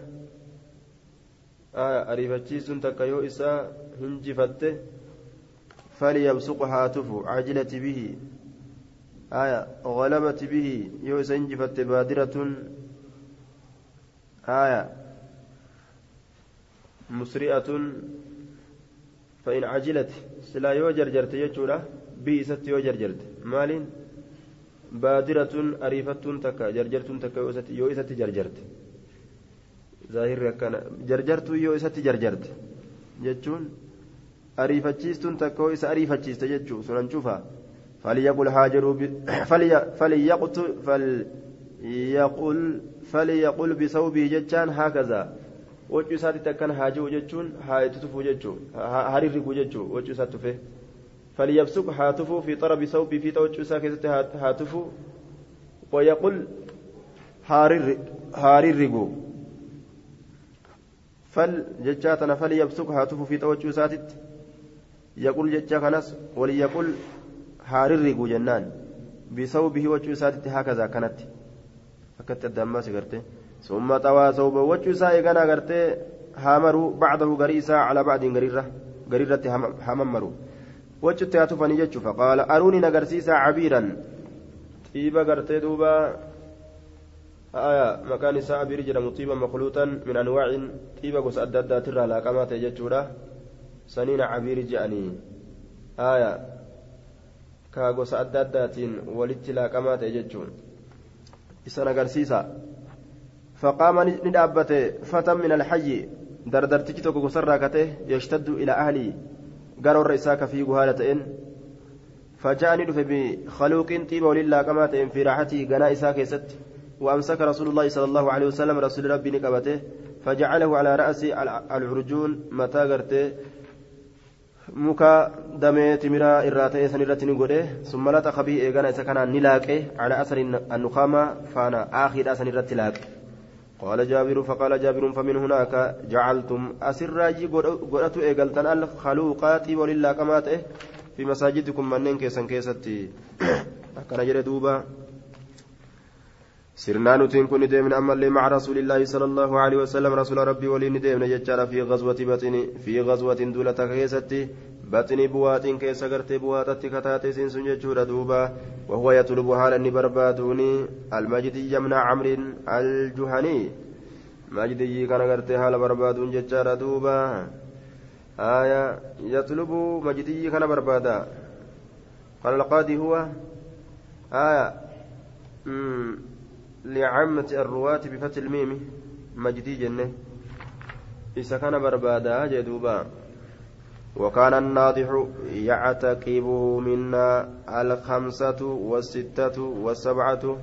آية أريفتشيستون تكا هنجفت فليبصقها تفو. عجلت به. آية. غلبت به. يو إسا هنجفت بادرة. آية. مسرئة. فإن عجلت. سلا يو جرجرت يجورا بئست يو جرجرت. مالين؟ بادرة أريفة تكا. جرجرت تكا. يو إست جرجرت. ظاهر كان جرجرت يو إست جرجرت. jechuun ariifachiistuun takka isa ariifachiiste jechuu sunan cufa. Falyaqul haa jedhu falyaqul فليقل بثوبه جتان هكذا وجو ساتي تكن هاجو جتون هايتتفو جتو هاريرقو جتو وجو ساتفه فليبسك هاتفو في طرب ثوبه في توجو ساكتة هاتفو ويقول هاريرقو فل جتاتنا فليبسك هاتفو في توجو ساتت يقول جتا كنس وليقول هاريرقو جنان بثوبه وجو ساتت هكذا كانت adda ammaas gartee summa xawaa sawba wachuu isaa eeganaa gartee haamaru bacdahu garii isaa calaa bacdiin gariirratti hamammaru wachutti haa tufanii jechuu faqaala aruuniin agarsiisaa cabiiran xiiba gartee duuba aya maqaan isaa abiir jedhamu xiiba makluuxan min anwaacin xiiba gosa adda addaatirraa adda addaatiin walitti laaqamaa ta'e jechuun isan agarsiisa faqaama ni dhaabbate fatan min alxayyi dardartichi tokko gosarraa kate yashtaddu ila ahlii garoorra isaa ka fiigu haala ta'en فجاءني دفع بخلوق طيب ولله كما في راحته غناء إساء كيست وأمسك رسول الله صلى الله عليه وسلم رسول ربي نقبته فجعله على رأس العرجون متى قرته muka damee timiraa irraa ta'e san irratti ni godhe summa laxa bii eegana isa kanaan ni laaqe ala asari annukaamaa faana aakiidha san irratti laaqe قال جابر فقال جابر فمن هناك جعلتم أسراجي قرأت إيقلتن الخلوقات ولله كما في مساجدكم منين كيسن كيستي كان جري دوبا سرنا نتين كن ديمن أما اللي مع رسول الله صلى الله عليه وسلم رسول ربي ولين ديمن يجعل في غزوة بطن في غزوة دولة كيستي بطن بوات كيس غرتي بواتت كتاتي سنسن يجور دوبا وهو يطلب حالا بربادوني المجدي يمنع عمرو الجهني. مجدي كان غرتي حال بربادون ججار دوبا. آية يطلب مجدي كان بربادا. قال القاضي هو آية. لعامة الرواة بفتح الميم مجدي جنة. إذا كان بربادا جدوبا. وكان الناضح يعتقبه منا الخمسة والستة والسبعة.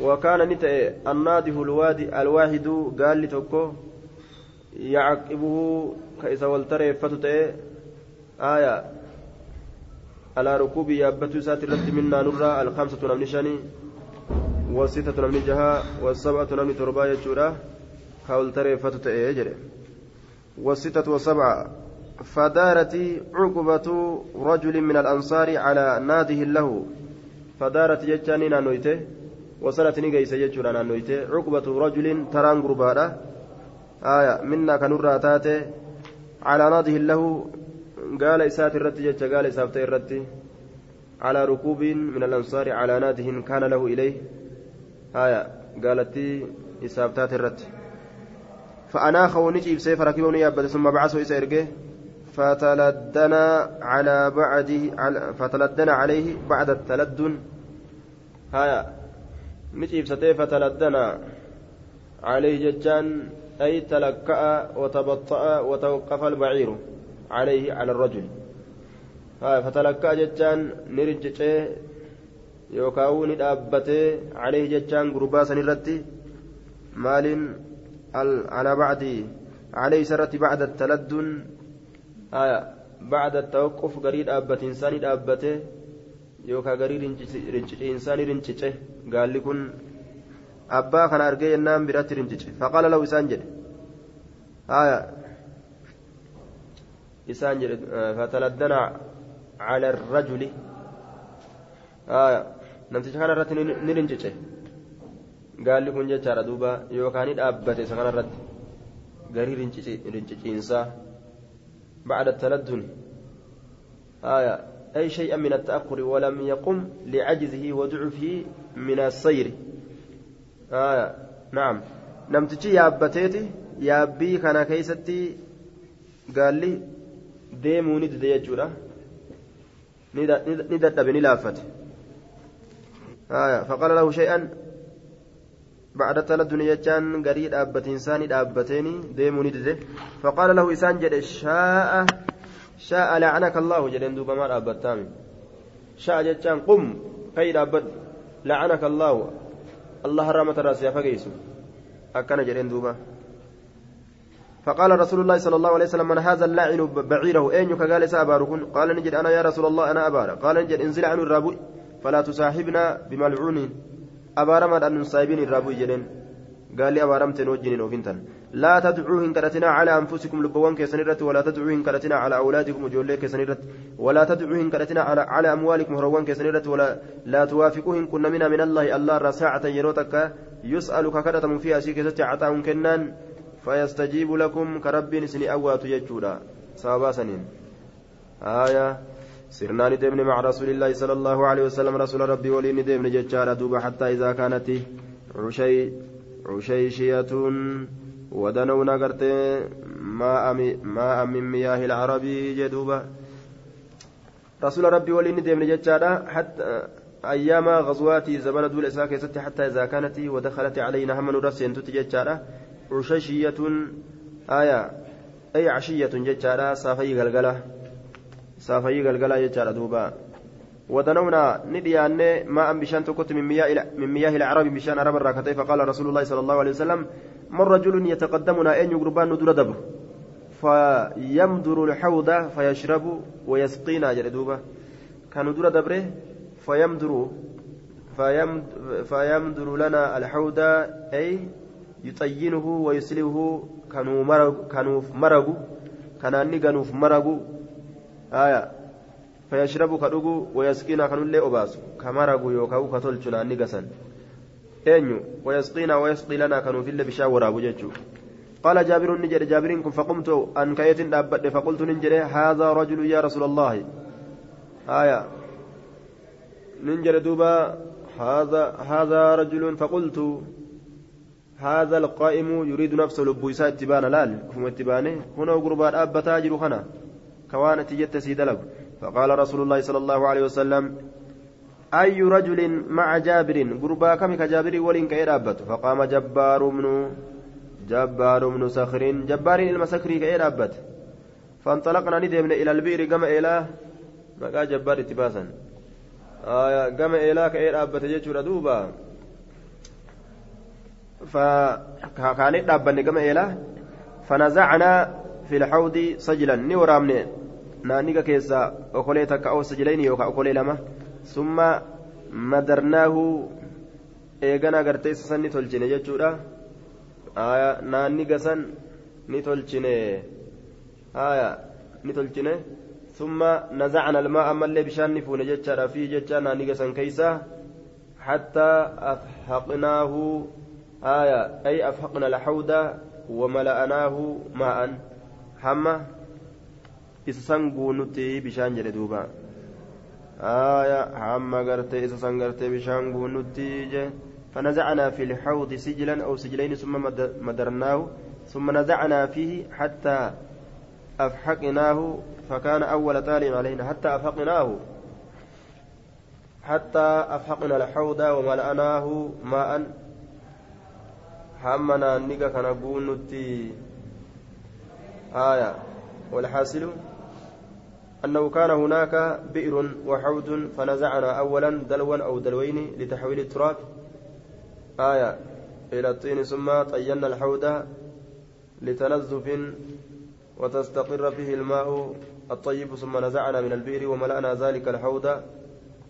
وكان نتأ الناضح الوادي الواحد قال لتوكو يعقبه كإذا والتري فتتأ آية. على ركوب يابتو سات الرد منا نرى الخمسة نمني شني والستة نمني جها والسبعة نمني تربا يجورا كاول تري فتت ايجري والستة والسبعة فدارت عقبة رجل من الأنصار على ناده له. فدارت جتاني نانويته وصلت نيجيس جتشورا نانويته عقبة رجل تران قربانا. آية منا كنورا تاتي على ناده له. قال إسات الرت جتش قال إسافت الرت على ركوب من الأنصار على ناده كان له إليه. آية قالت إسافتات الرت. فأناخه نجيب سيف ركبه نيابة ثم بعثه إسا إرقه. فتلدنا على بعده على فتلدنا عليه بعد التلدن. هايا نجيب ستي فتلدنا عليه ججان. أي تلكأ وتبطأ وتوقف البعير عليه على الرجل. هايا فتلكأ ججان yookaan uu ni dhaabbatee calehi jechaan gurbaa san irratti maaliin ala bacdi? Calehi isa irratti bacda taladdun bacda tawaquuf garii dhaabbatiinsaa ni dhaabbatee yookaan garii rinciinsaa ni rincice. Gaalli kun abbaa kana argee jennaan biratti rincice. Faqaala lau isaan jedhe. Haya isaan jedhe fataladdana cala arrajuli haya الرجل آية نمتش كان رات نرنشيشه قال لكن جد دوبا يوكا أبته سكان رات قريب رنشيشه إنسان بعد التلدن آية أي شيئا من التأخر ولم يقم لعجزه وضعفه من السير آية نعم نمتشي يابتيتي yaabbii kana keeysatti gaalli deemuu ni dide jechuudha. Ni dadhabe ni laaffate faqala lahu shay'an بعد التلدن يجان غري دابتين ساني دابتين ديمو ندده فقال له إسان جد شاء شاء لعنك الله. جدين دوبا ما دابتامي شاء جتان قم كي دابت لعنك الله. الله رحمة راسي فقيسو. أكن جدين دوبا. فقال رسول الله صلى الله عليه وسلم من هذا اللاعن بعيره؟ أين قال سأباركن قال نجد أنا يا رسول الله أنا أبارك. قال نجد انزل عن الرابع فلا تصاحبنا بملعون abaaramaadhaan nun saahibiin irraa bu'i jedheen gaalli abaaramteen wajjiniin ofintan laa tadcuu hin kadhatinaa calaa anfusikum lubbawwan keessan irratti walaa tadcuu hin kadhatinaa calaa awlaadikum ijoollee keessan irratti walaa tadcuu hin kadhatinaa calaa amwaalikum horowwan keessan irratti laa tuwaafiquu hin qunnamina min allaahi allah irraa saacatan yeroo takka yus'alu ka kadhatamu fi asii keessatti caxaa'un kennaan fayastajiibu lakum ka rabbiin isinii awwaatu سرنا ندمن مع رسول الله صلى الله عليه وسلم رسول ربي ولي ندمن ججارة دوبا حتى إذا كانت عشي عشيشية ودنونا قرت ماء ماء من مياه العرب جدوبا رسول ربي ولي ندمن ججارة حتى أيام غزوات زمن دول إساك حتى إذا كانت ودخلت علينا هم نرسين تتججارة عشيشية آية أي عشية ججارة صافي غلغلة. Saafayii galgalaa jechaadha duuba. ودنونا نديان ماء بشان تكت من مياه من مياه العرب بشان عرب الراكتين فقال رسول الله صلى الله عليه وسلم من رجل يتقدمنا أن يقربان ندر دبر فيمدر الحوض فيشرب ويسقينا جلدوبة كان ندر دبره فيمدر فيمدر لنا الحوض أي يطينه ويسلبه كانوا مرق كانوا مرق كان نيغانوف مرق آية فيشرب كدوغو ويسقينا كنولي أباس كمرغو يوكاو كتولچو ناني غسن أنيو ويسقينا ويسقي لنا كانوا في اللي بشاورا بججو قال جابر نجر جابر كن فقمت أن كيت فقلت نجر هذا رجل يا رسول الله آية ننجر دوبا هذا هذا رجل فقلت هذا القائم يريد نفسه لبويسا اتبان لال كم اتبانه هنا قربان أبا تاجر خنا كوانت جت سيدلب. فقال رسول الله صلى الله عليه وسلم أي رجل مع جابر؟ قربا كم كجابر ولين كيرابت فقام جبار من جبار من سخر جبار المسكري كيرابت فانطلقنا ندمنا إلى البئر كما إلى مقا جبار اتباسا. آية كما إلى كيرابت جيتشورا دوبا فكانت دابني كما إلى فنزعنا في الحوض سجلا takka oo sajilayni yookaan okolee lama summa madarnaahu eegana agartee isa san ni tolchine jechuudha naanniga san ni tolchine ni tolchine summa nazacna almaa ammallee bishaan ni fuune jechaadha fi jecha naanniga san keeysaa حتى أفحقناه آية أي أفحقنا الحوض وملأناه ماء حمى إسسان نتي بشان جلدوبا آية حمى قرتي إسسان قرتي بشان نتي فنزعنا في الحوض سجلا أو سجلين ثم مدرناه ثم نزعنا فيه حتى أفحقناه فكان أول تال علينا حتى أفحقناه حتى أفحقنا الحوض وملأناه ماء حمنا نيكا كان نتي آية. والحاصل أنه كان هناك بئر وحوض فنزعنا أولا دلوا أو دلوين لتحويل التراب. آية. إلى الطين ثم طينا الحوض لتنزف وتستقر فيه الماء الطيب ثم نزعنا من البئر وملأنا ذلك الحوض.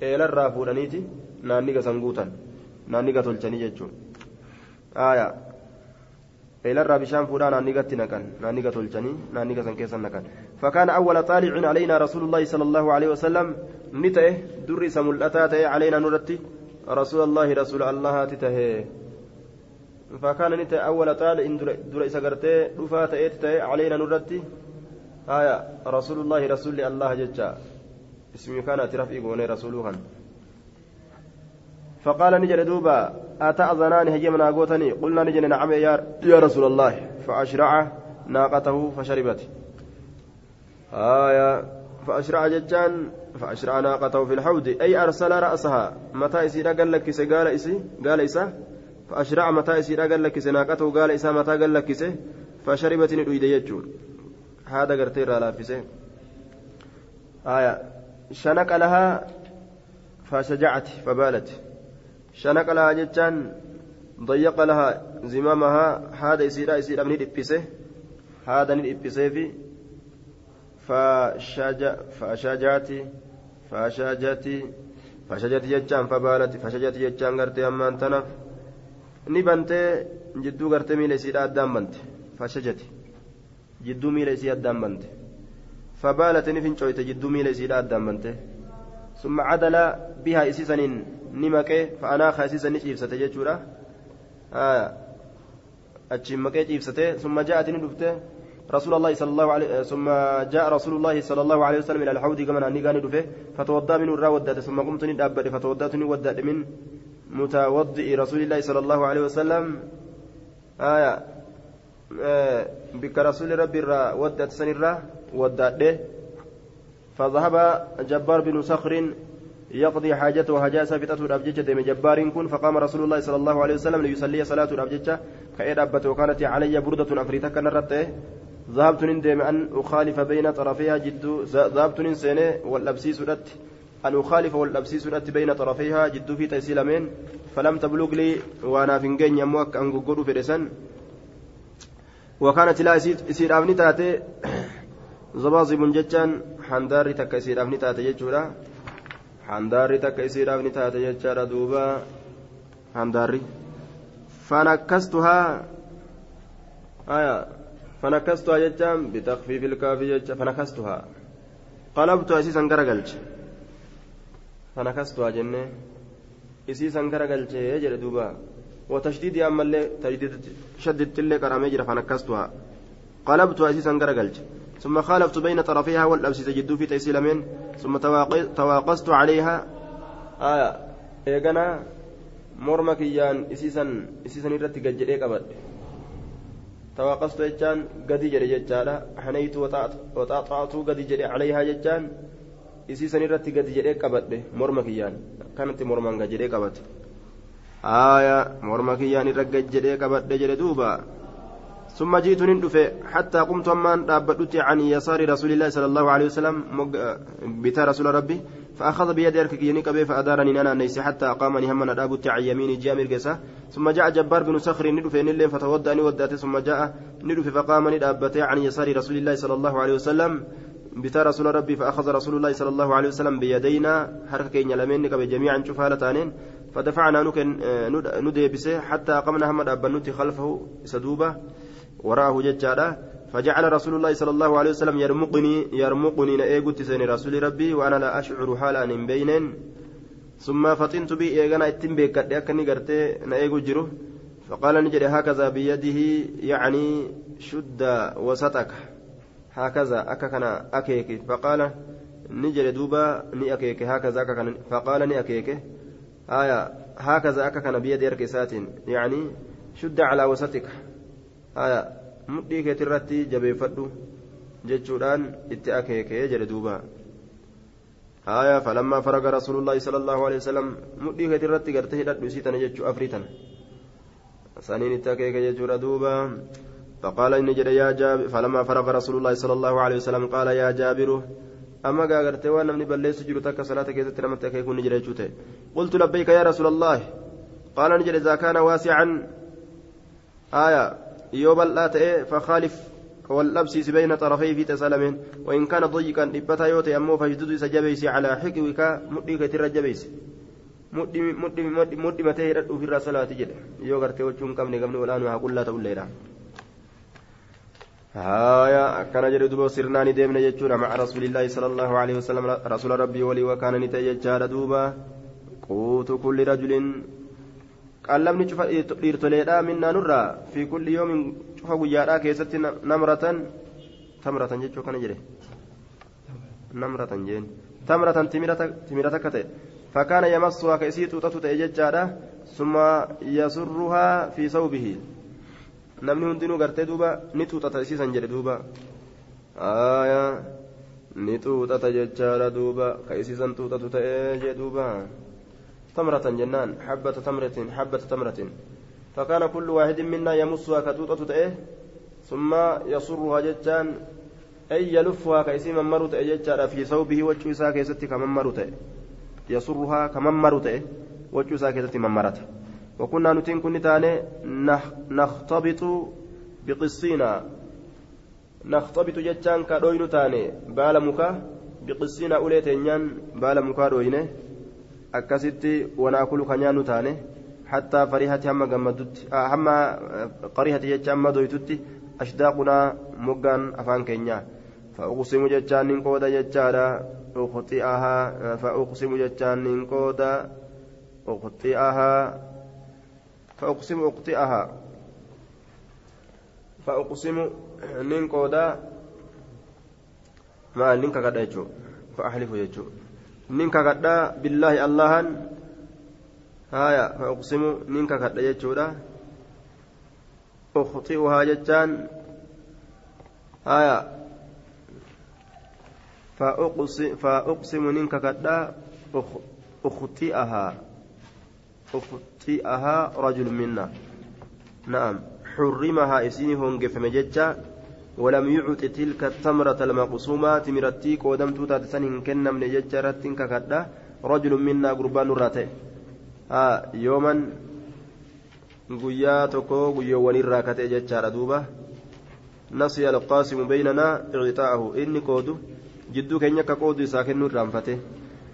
eelarraa fuudhaniiti naanniga san guutan naanniga tolchanii naqan naanniga tolchanii naanniga san keessa naqan fakkaana awwala xaalicin calaynaa rasuulullaahi sala allahu alaihi wasalam ni ta'e durri isa mul'ataa ta'e calaynaa nurratti rasuulallaahi rasuula allahaati tahee fakkaana ni ta'e awwala xaalicin dura isa gartee dhufaa ta'eeti ta'e calaynaa nurratti aayaa rasuulullaahi rasuulli allaha jecha اسمي كان اعتراف إيقوني رسوله فقال نجل دوبا أتأذنان هجمنا قوتني قلنا نجل نعم يا, يا رسول الله. فأشرع ناقته فشربت. آية فأشرع ججان فأشرع ناقته في الحوض. أي أرسل رأسها؟ متى يصير قال لك قال إسي قال إسا. فأشرع متى يصير قال لك ناقته قال إسا متى قال لك فشربت ندويد يجون. هذا قرتير على فسه آية شنق لها فشجعت فبالت. شنق لها جتان ضيق لها زمامها هذا يصير يصير من الإبسه هذا من الإبسه في فشجع فشجعت فشجعت فشجعت جتان فبالت فشجعت جتان قرتي أما أنتنف نبنتي جدو قرتي ميل يصير أدام بنت فشجت جدو ميل يصير أدام بنت فبالت نفنشويت جدو ميل يصير أدام بنت ثم عدل بها نمك فأناخ إسيسا نشيفسة جتشورا آه أتشم مكي جيفسته ثم جاءت ندفته رسول الله صلى الله عليه ثم جاء رسول الله صلى الله عليه وسلم إلى الحوض كما أني كان دفه فتوضأ من الرا ثم قمت ندابت فتوضأت ودات من متوضئ رسول الله صلى الله عليه وسلم آية بك رسول ربي الرا ودات سن الرا فذهب جبار بن صخر يقضي حاجته وهجاء سافته الأبججة دم جبار كن فقام رسول الله صلى الله عليه وسلم ليصلي صلاة الأبججة كأيد أبت وكانت علي بردة أفريتك نرته ذهبت ندم أن أخالف بين طرفيها جد. ذهبت نسينه والأبسيس ردت أن أخالف والأبسيس ردت بين طرفيها جد في تيسيلمين فلم تبلغ لي وأنا في نجين يموك أن قروا فرسان وكانت لا يسير أبني تاتي. زبازب جتان حنداري تك يسير أبني تاتي جتشورا حنداري تك يسير أبني تاتي جتشارا دوبا حنداري فنكستها آية فنكستها جتان بتخفيف الكاف جتان فنكستها قلبت أسيسا غرقلت فنكستها جنة أسيسا غرقلت يجري دوبا وتشديد أما اللي تشديد شددت اللي كرامي جرى فنكستها قلبت أسيسا غرقلت ثم خالفت بين طرفيها والأبسيس جدو في تيسيلمين ثم تواقصت عليها آية إيقنا irratti gad jedhee qabadhe tawaaqastu jechaan gadi jedhe jechaadha hanaytu waxaaxaatuu gadi jedhe calayhaa jechaan isiisan irratti gadi jedhee qabadhe morma kiyyaan kanatti mormaan gad jedhee qabate aaya morma kiyyaan irra gad jedhee qabadhe jedhe duuba ثم جئت ندف حتى قمت أمان دابدت عن يسار رسول الله صلى الله عليه وسلم بتا رسول ربي فأخذ بيدي أركيني كبي فأدارني أنا نيس حتى أقامني هم ندابت عن يميني جامر قسا ثم جاء جبار بن صخر ندف نلين فتودأني ودأت ثم جاء ندف فقام ندابت عن يسار رسول الله صلى الله عليه وسلم بتا رسول ربي فأخذ رسول الله صلى الله عليه وسلم بيدينا حركة كين يلمين جميعا شفالتانين. فدفعنا نكن نديبسه حتى قمنا محمد أبنوتي خلفه سدوبة. وراه ججارة فجعل رسول الله صلى الله عليه وسلم يرمقني يرمقني نأيقت سين رسول ربي وأنا لا أشعر حالا من بينين ثم فطنت بي إيغانا اتم بيكت أكني قرتي نأيقو جرو. فقال نجري هكذا بيده يعني شد وسطك. هكذا أككنا أكيك. فقال نجري دوبا ني أكيك هكذا أككنا فقال ني أكيك آية هكذا أككنا بيد إركسات يعني شد على وسطك. آية mudhii keetii irratti jabeeffadhu jechuudhaan itti akeekee jedhe duuba haya falammaa faraga rasuulullaahi sala allaahu alehi wasalam mudhii keetii irratti garte hidhadhu isii tana jechuu afrii tana saniin itti akeeke jechuudha duuba فقال إني جرى يا جابر فلما فرغ رسول الله صلى الله عليه وسلم قال يا جابر أما قاغرت وأنا من بليس جلتك صلاة كيف ترمت كيكون قلت لبيك يا رسول الله قال نجري إذا كان واسعا آية yoo bal'aa ta'e fakaalif fi tasalameen wain kaana dayiqan dhibbataa yoo ta'e ammoo fashdudu isa jabeeysi calaa xiqiwika mudhii keetirra jabeeysi mudhi matee hidhadhu ofirraa salaati jedhe yoo gartee wachuu hin qabne gamni olaanu haa qullaa ta'ulleedha هايا كان جري دوبا سرناني ديمنا جتشورا مع رسول الله صلى الله عليه وسلم رسول ربي ولي وكان نتيجار دوبا قوت كل رجل cufa dhiirtoleedha minnaa nurraa fi kulli yoomin cufa guyyaadhaa keessatti namratan tamratan jechuu kana jedhe namratan jeen tamratan timira takka ta'e fakkaana yamassuhaa ka isii xuuxatu ta'e jechaadha summa yasurruhaa fi sawbihi namni hundinuu gartee duuba ni xuuxata isiisan jedhe duuba ni xuuxata jechaadha duuba ka isiisan xuuxatu ta'e jee duuba تمرة جنان حبة تمرة حبة تمرة. فكان كل واحد منا يمسها كتوتة تأه ثم يصرها جتان أي يلفها كيسي ممر تأه في ثوبه وجوسا كيستي كممر تأه يصرها كممر تأه وجوسا كيستي ممرته وكنا نتين كن نختبط بقصينا. نختبط جتان كدوين تاني بالمكا بقصينا أوليتين بال مكا دوينه. Akkasitti wanaakulu ka nyaannu taane hattaa farihati hamma gammadutti hamma qarihati jecha hamma doytutti ashdaaqunaa moggaan afaan keenyaa fa'uqsimu jechaan nin qooda jechaadha uqxi'ahaa fa'uqsimu jechaan nin qooda uqxi'ahaa fa'uqsimu uqxi'ahaa fa'uqsimu nin qooda maal nin kakadha jechuudha fa'ahlifu jechuudha nin kakadhaa billaahi allahan haya fa uqsimu nin kakadha jechuudha ukhxi'uhaa jechaan haya fa uqsimu nin kakadhaa ukhxi'ahaa ukhxi'ahaa rajul minna na'am حرمها إسيني هونجفم جتشا ولم يعط تلك التمرة المقسومة تمرتي قودم توتا تسنين كنا من ججرة ككدا رجل منا قربان راته ها يوما jechaadha duuba nasiya alqaasimu baynanaa icxaa'ahu inni qoodu jidduu keenya akka qoodu isaa kennuu irraanfate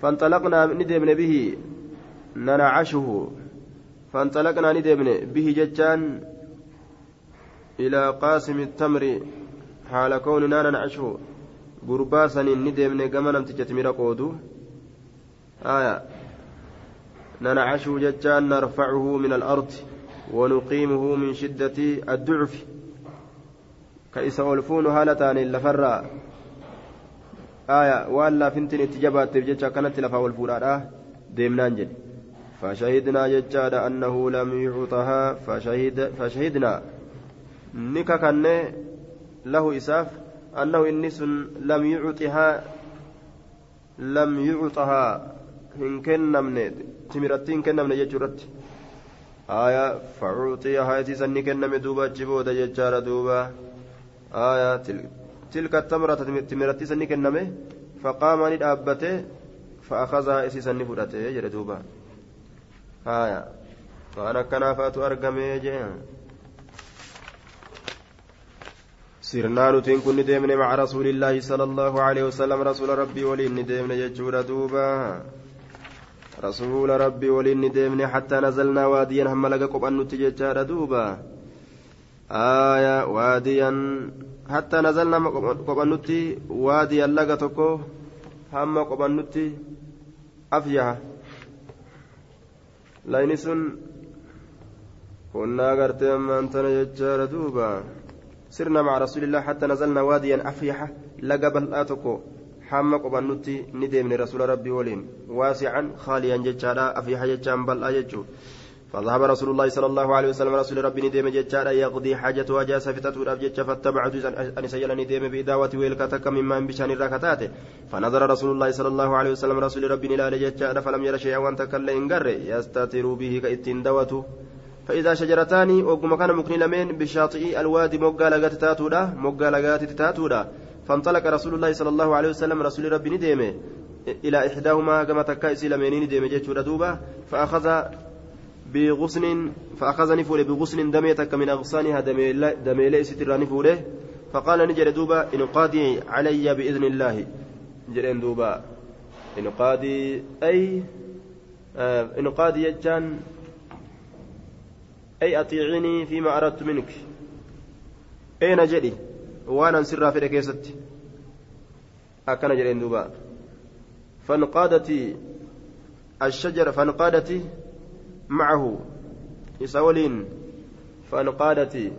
fanxalaqnaa ni deemne bihi nanacashuhu fanxalaqnaa ni deemne bihi jechaan ilaa qaasimi tamri kawninaa nanacashuhu gurbaa saniin ni deemne gama namticha timira qoodu? Aya nanacashuhu jechaan narfacuhu min alardi ونقيمه من شدة الضعف كيس ألفون هالتان لفرا آية ولا فنتن اتجابات تبجتش كانت لفا والفورا ديمنان جد فشهدنا ججاد أنه لم يعطها فشهد فشهدنا نكا كان له إساف أنه النس لم يعطها لم يعطها إن كنا من تمرتين كنا من يجرت آية فأعطي هايتي سني كنم دوبا جبودة ججارة دوبا. آية تلك, تلك التمرة تمرتي سني كنم فقام ندابته فأخذها إسي سني فرته جرى دوبا. آية وأنا كنافات أرقمي جي ni deemne maca rasuulillaahi sala allahu aleyhi wasalam rasuula rabbii waliin ni deemne jechuudha duuba rasuula rabbii waliin ni deemne hattaa nazalnaa waadiyan hamma laga qophannutti jechaadha duuba aaya waadiyan hattaa nazalnaa hamma qophannutti waadiyan laga tokko hamma qophannutti afyaha layni sun kunnaa gartee ammaan tana jechaadha duuba سرنا مع رسول الله حتى نزلنا واديا أفيحة لقى بلآتكو حما قبنوتي ندم رسول ربي ولين واسعا خاليا ججالا أفيحة ججان بلآ ججو فذهب رسول الله صلى الله عليه وسلم رسول ربي ندم ججالا يقضي حاجته وجاس فتته الأبجج فاتبعت أن سيل ندم بإداوة ويلكتك مما بشان الركتات. فنظر رسول الله صلى الله عليه وسلم رسول ربي نلا ججالا فلم ير شيئا وانت كلا إنقر يستتر به كإتين دوته فإذا شجرتان وقم كان مكن لمن بشاطئ الوادي موقع لغات تاتودا موقع لغات تاتودا. فانطلق رسول الله صلى الله عليه وسلم رسول ربي نديمه. إلى إحداهما كما تكايس لمن نديمه جيتشورا دوبا. فأخذ بغصن فأخذني فوله بغصن دميتك من أغصانها دميلي ستراني فوله فقال نجر دوبا إن قادي علي بإذن الله. جرين دوبا إن قادي أي آه إن قادي يجان أي أطيعيني فيما أردت منك. أين جدي وأنا نسر في كيستي أكن جرين دوبا. فانقادت الشجرة فانقادت معه يسولين فانقادت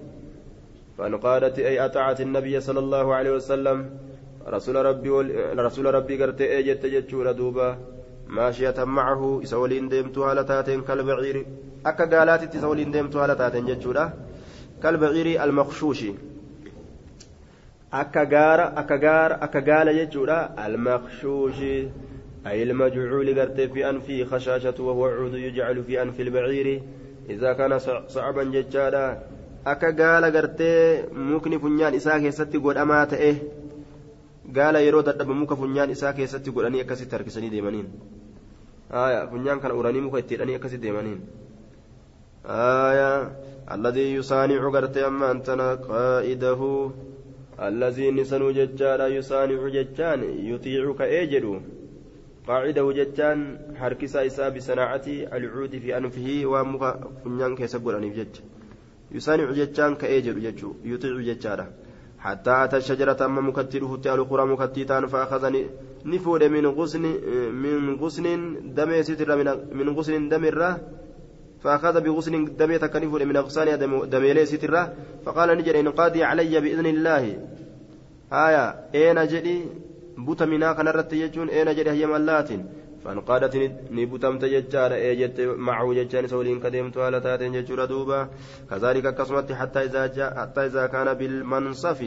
فانقادت أي أطاعت النبي صلى الله عليه وسلم. رسول ربي. رسول ربي قرت أجت جتشور دوبا. ماشية معه يسولين ديمت على تاتين كالبعير akka gaalaatitti isa waliin deemtu haala taateen jechuudha kalbaciirii almaqshuushi akka gaara akka gaara akka gaala jechuudha almaqshuushi أي المجعول قرت في أنفه خشاشة وهو عود يجعل في أنف البعير إذا كان صعبا ججالا akka gaala gartee mukni funyaan isaa keessatti godhamaa ta'e gaala yeroo dadhabe muka funyaan isaa keessatti godhanii akkasitti harkisanii deemaniin. Funyaan kana uranii muka itti hidhanii akkasitti deemaniin. آية الذي يصانع قرت أما أنتنا قائده الذي نسن ججان يصانع ججان يطيعك أجل قاعدة ججان حركس إسا بصناعة العود في أنفه ومخ فنيان كيسبور أنف جج يصانع ججان كأجل ججو يطيع ججانا حتى أتى الشجرة أما مكتره تأل قرى مكتيتان فأخذني نفود من غصن من غصن دم ستر من غصن دم الره فأخذ بغسل دمي تكنيف من أغصانها دميلي سترة فقال نجري إن قادي علي بإذن الله. آية أين جدي بوت منا كان رت يجون أين جدي هي ملات فانقادت نبوتمت ججار ايجت معه ججان سولين كدمت على تاتين ججور دوبا. كذلك كسمت حتى إذا جاء حتى إذا كان بالمنصف.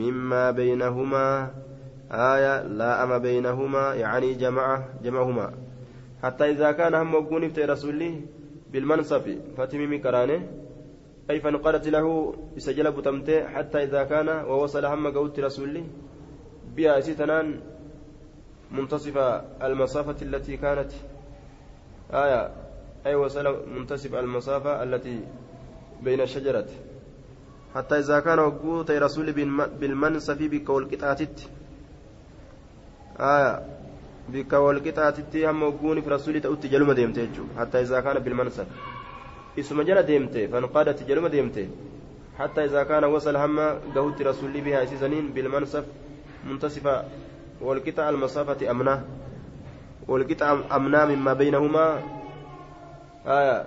مما بينهما آية لا أما بينهما يعني جمع جمعهما. حتى إذا كان هم وقون في رسولي بالمنصب فتميمي كرانه. أي فانقلت له سجل بتمته حتى إذا كان ووصل هم قوت رسولي. بها ستنان منتصف المسافة التي كانت. آية أي وصل منتصف المسافة التي بين الشجرة حتى إذا كان وقوت رسول بالمنصف بكول قطعتت. آية bikka walqixaatitti hamma ogguuniif rasuulii ta'utti jaluma deemte jechuudha hattaa isaa kaana bilmansan isuma jala deemte fanqaadatti jaluma deemte حتى إذا كان وصل هم قهوت رسول بها سيزنين بالمنصف منتصفة والقطع المسافة أمنة. والقطع أمنة مما بينهما. آية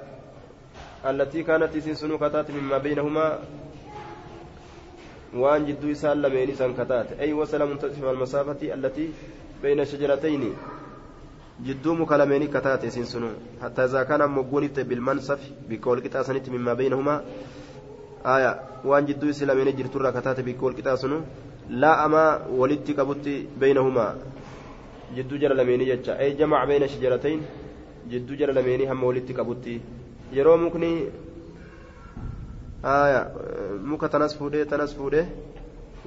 التي كانت سنسنو كتات مما بينهما. وأن جدو سال لمين أي وصل منتصف المسافة التي بين شجرتين. جدو مكلمين كتات سنسنو حتى إذا كان مقونت بالمنصف بكول كتاسنت مما بينهما. آية وأن جدو سلمين جرتر كتات بكول كتاسنو لا أما ولدت كبت بينهما جدو جر لمين جتشا أي جمع بين شجرتين جدو جر لمين هم ولدت كبت yeroo mukni aya muka tanas fuudhee tanas fuudhee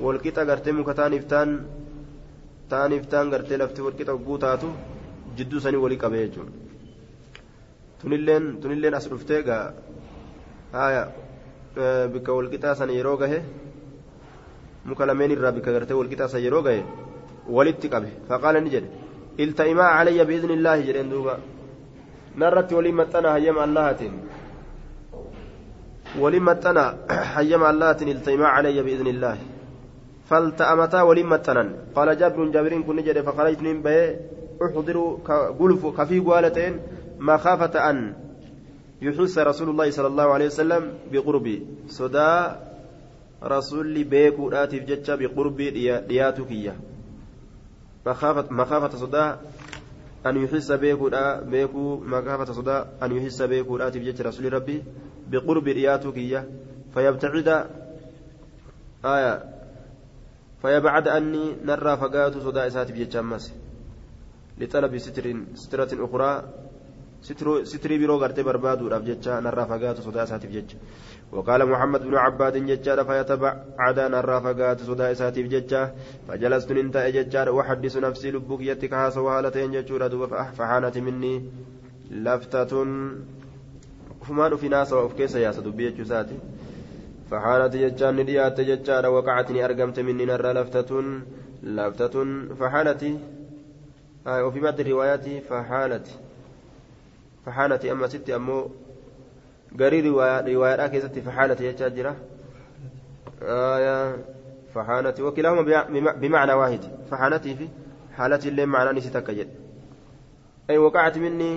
walqixa gartee muka taaniif taan taaniif taan gartee lafti walqixa hogguu taatu jidduu sanii walii qabee jechuudha tunilleen tunilleen as dhuftee gaa aya bikka walqixaa sana yeroo gahe مكلمين الرابي كغرتي والكتا سيرو غاي ولدت قبه فقال نجد التئما علي بإذن الله جرين دوبا نرت ولي متنا هيم اللهتين ولي متنا هيم اللهتين التئما علي بإذن الله فالتأمتا ولي متنا قال جابر جابر كن نجد فخرجت من بيه أحضر كغلف كفي قوالتين مخافة أن يحس رسول الله صلى الله عليه وسلم بقربي صدا رسول بيكو آتي جتشا بقربي دياتك إياه مخافة مخافة صدا أن يحس بيكو بيكو مخافة صدا أن يحس بيكو آتي جتش رسول ربي بقرب دياتك إياه فيبتعد آية فيبعد أني نرى فقات صدا إساتي بجتش أمس برو غرتي بربادو راب جتشا نرى فقات صدا إساتي بجتش وقال محمد بن عباد ججار فيتبعد نرى فقات صدا إساتي بجتشا فجلست ننتا ججار وحدث نفسي لبك يتك هاسا وهالتين ججورا دوبا فحانت مني لفتة فمان في ناس وفي كيس يا سدبي جساتي فحانت ججان نديات ججار وقعتني أرقمت مني نرى لفتة لفتة فحانت آه وفي بعض الروايات فحانت فحانت أما ست أمو keessatti faxaalati jechaa jira faxaanati wakilaahuma bimacnaa waahidi faxaanatii fi xaalati illee macnaan isi takka jedhe ay waqacati minni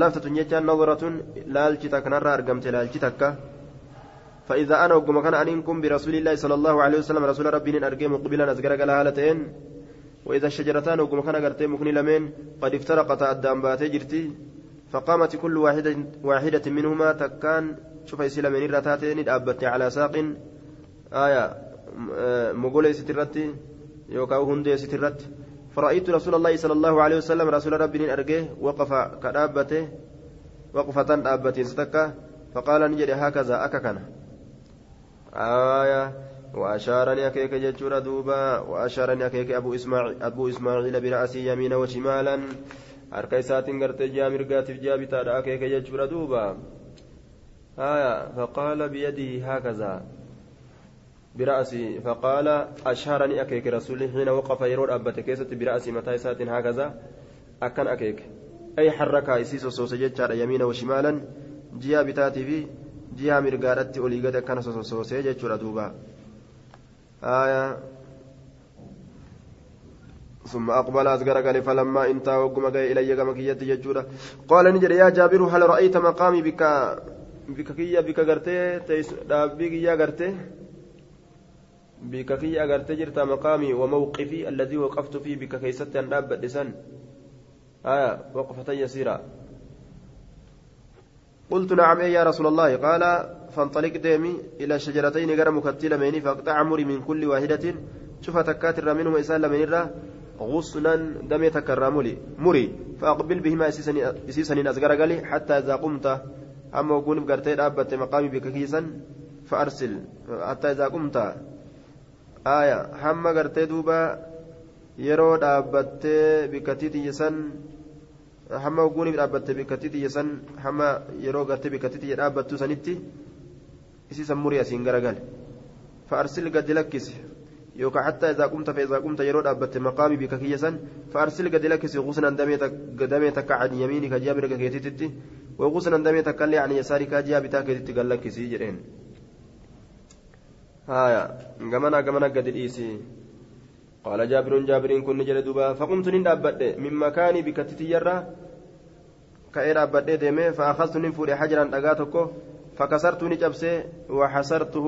laftatun jechaan nadratun laalchi takkanarraa argamte laalchi takka فإذا أنا وقم كان أنكم برسول الله صلى الله عليه وسلم رسول ربي أرجع مقبلا أزجر قال هالتين وإذا الشجرتان وقم كان قرتي مكني لمن قد افترقتا الدام باتي جرتي فقامت كل واحدة واحدة منهما تكان شوف يسيل من الرتاتين أبت على ساق آية مقولة سترتي يوكاو هندي سترت. فرأيت رسول الله صلى الله عليه وسلم رسول ربي أرجه وقف كدابته وقفة دابته ستكا فقال نجري هكذا أككنا. آية وأشارني أكيك جتشورا دوبا وأشارني أكيك أبو إسماعيل أبو إسماعيل برأسي يمينا وشمالا. Harka isaatiin gartee ji'a mirgaatiif ji'a bitaadha akeeke jechuudha duuba. Haya faqaala biyadihi haakazaa برأسي فقال أشهرني أكيك رسولي حين وقف يرود أبت كيست برأسي متى سات هكذا أكن أكيك أي حركة إسيس سوسجت على يمين وشمالا جيا بتاتي في جيا مرقارت أولي قد كان سوسجت دوبا آية ثم أقبل أزغر قال فلما انتهى وقم جاي إلي كما كيت يجورا قال نجر يا جابر هل رأيت مقامي بك؟ بك كيا بك غرتي؟ دابي كيا غرتي؟ بك كيا غرتي جرت مقامي وموقفي الذي وقفت فيه بك كيست أن داب دسن آية وقفة يسيرة قلت نعم يا رسول الله. قال فانطلق ديمي إلى شجرتين غير مكتلة فاقطع عمري من كل واحدة. شوف تكاتر منهما إسال من غصنا دمي تكرى مري فأقبل بهما إسيسني أزغر قالي حتى إذا قمت أما وقول بقرتي أبت مقامي بك كيسا فأرسل حتى إذا قمت آية هم قرتي دوبا yeroo dhaabbattee bikkatii xiyyeessan hamma oguuniif dhaabbattee bikkatii xiyyeessan hamma yeroo gartee bikkatii xiyye dhaabbattu sanitti isiisan murii asiin garagale fa'arsil gadi lakkisi يوكا حتى إذا قمت فإذا قمت يرود أبت مقامي بك كيسا فأرسل قد لك غسنا دميتك عن يمينك جابرك كيتتتي وغسنا دميتك اللي عن يسارك جابتا كيتتي قال لك سيجرين هايا قمنا قمنا قد الإيسي قال جابر جابر كن نجل دوبا فقمت نندابت من مكاني بكتتي يرى كأين أبت ديمي فأخذت ننفوري حجرا أغاتكو فكسرت نجبسي وحسرته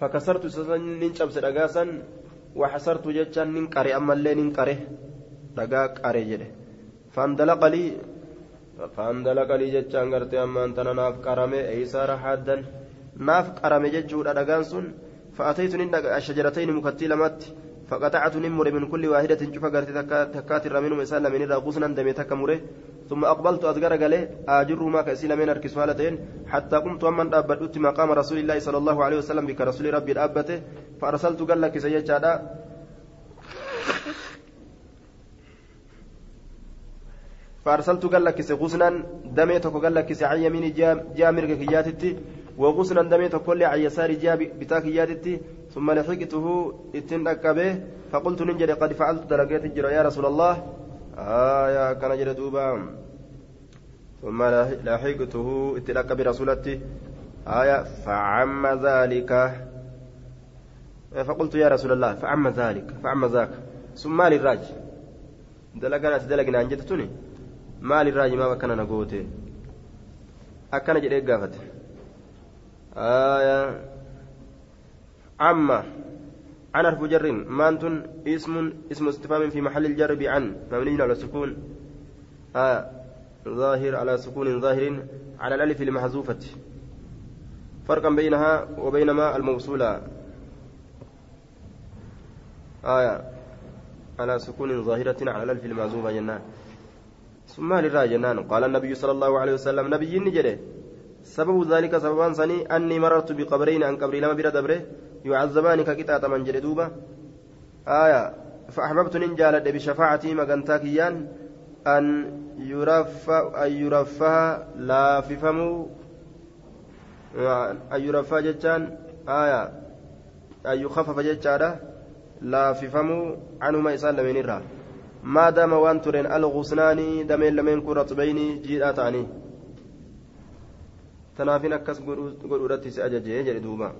فكسرت سسن ننشبس رقاسا وحسرت جتشا ننقري أما اللي ننقره رقا قري جده. فاندلق لي فاندلق لي جتشا قرتي أما أنت ناف قرمي إيسار حادا ناف قرمي جتشو رقان سن فأتيت الشجرتين مكتلمات فقطعت نمر من كل واحدة شوف قرتي تكاتر منهم إسال من إذا غصنا دمي تكمره ثم أقبلت أذكر قال أجر ما كأسيل من أركس حتى قمت ومن أبدت مقام رسول الله صلى الله عليه وسلم بك رسول ربي الأبته فأرسلت قال لك سيجادا فأرسلت قال لك غصنا دميتك قال لك عن يمين جامر كياتتي وغصنا دميتك كل عن يسار جاب بتاكياتتي ثم لحقته اتن أكبه فقلت ننجري قد فعلت درجات الجرى يا رسول الله. آية كان جرى دوبا. ثم لحقته اتن أكبه رسولتي. آية فعم ذلك. فقلت يا رسول الله فعم ذلك فعم ذاك. ثم مال الراج. دلقنا دلقنا أنجتتني مال الراج ما بكنا نقوته. أكنا جري قافت آية. عما. عن حرف جر مانتن اسم اسم استفهام في محل الجر بعن مبني على السكون آه ظاهر على سكون ظاهر على الألف المحذوفة. فرقا بينها وبين ما الموصولة. آية. على سكون ظاهرة على الألف المحذوفة جنان ثم للراء جنان قال النبي صلى الله عليه وسلم. نبي نجري. سبب ذلك سببان سني أني مررت بقبرين أن قبري لما بلا دبره يعذبان ككتات من جلدوبة آية فأحببت ننجال بشفاعتي مغنتاكيان أن يرفع أن يرفع لا في فمو أن يرفع جتان. آية أن يخفف جتان لا في فمو عنهما إسان لمن الرا ما دام وان ترين الغصنان دمين لمن كرة بيني جيراتاني. Akkas godhuudhatti si ajajee jedhe duuba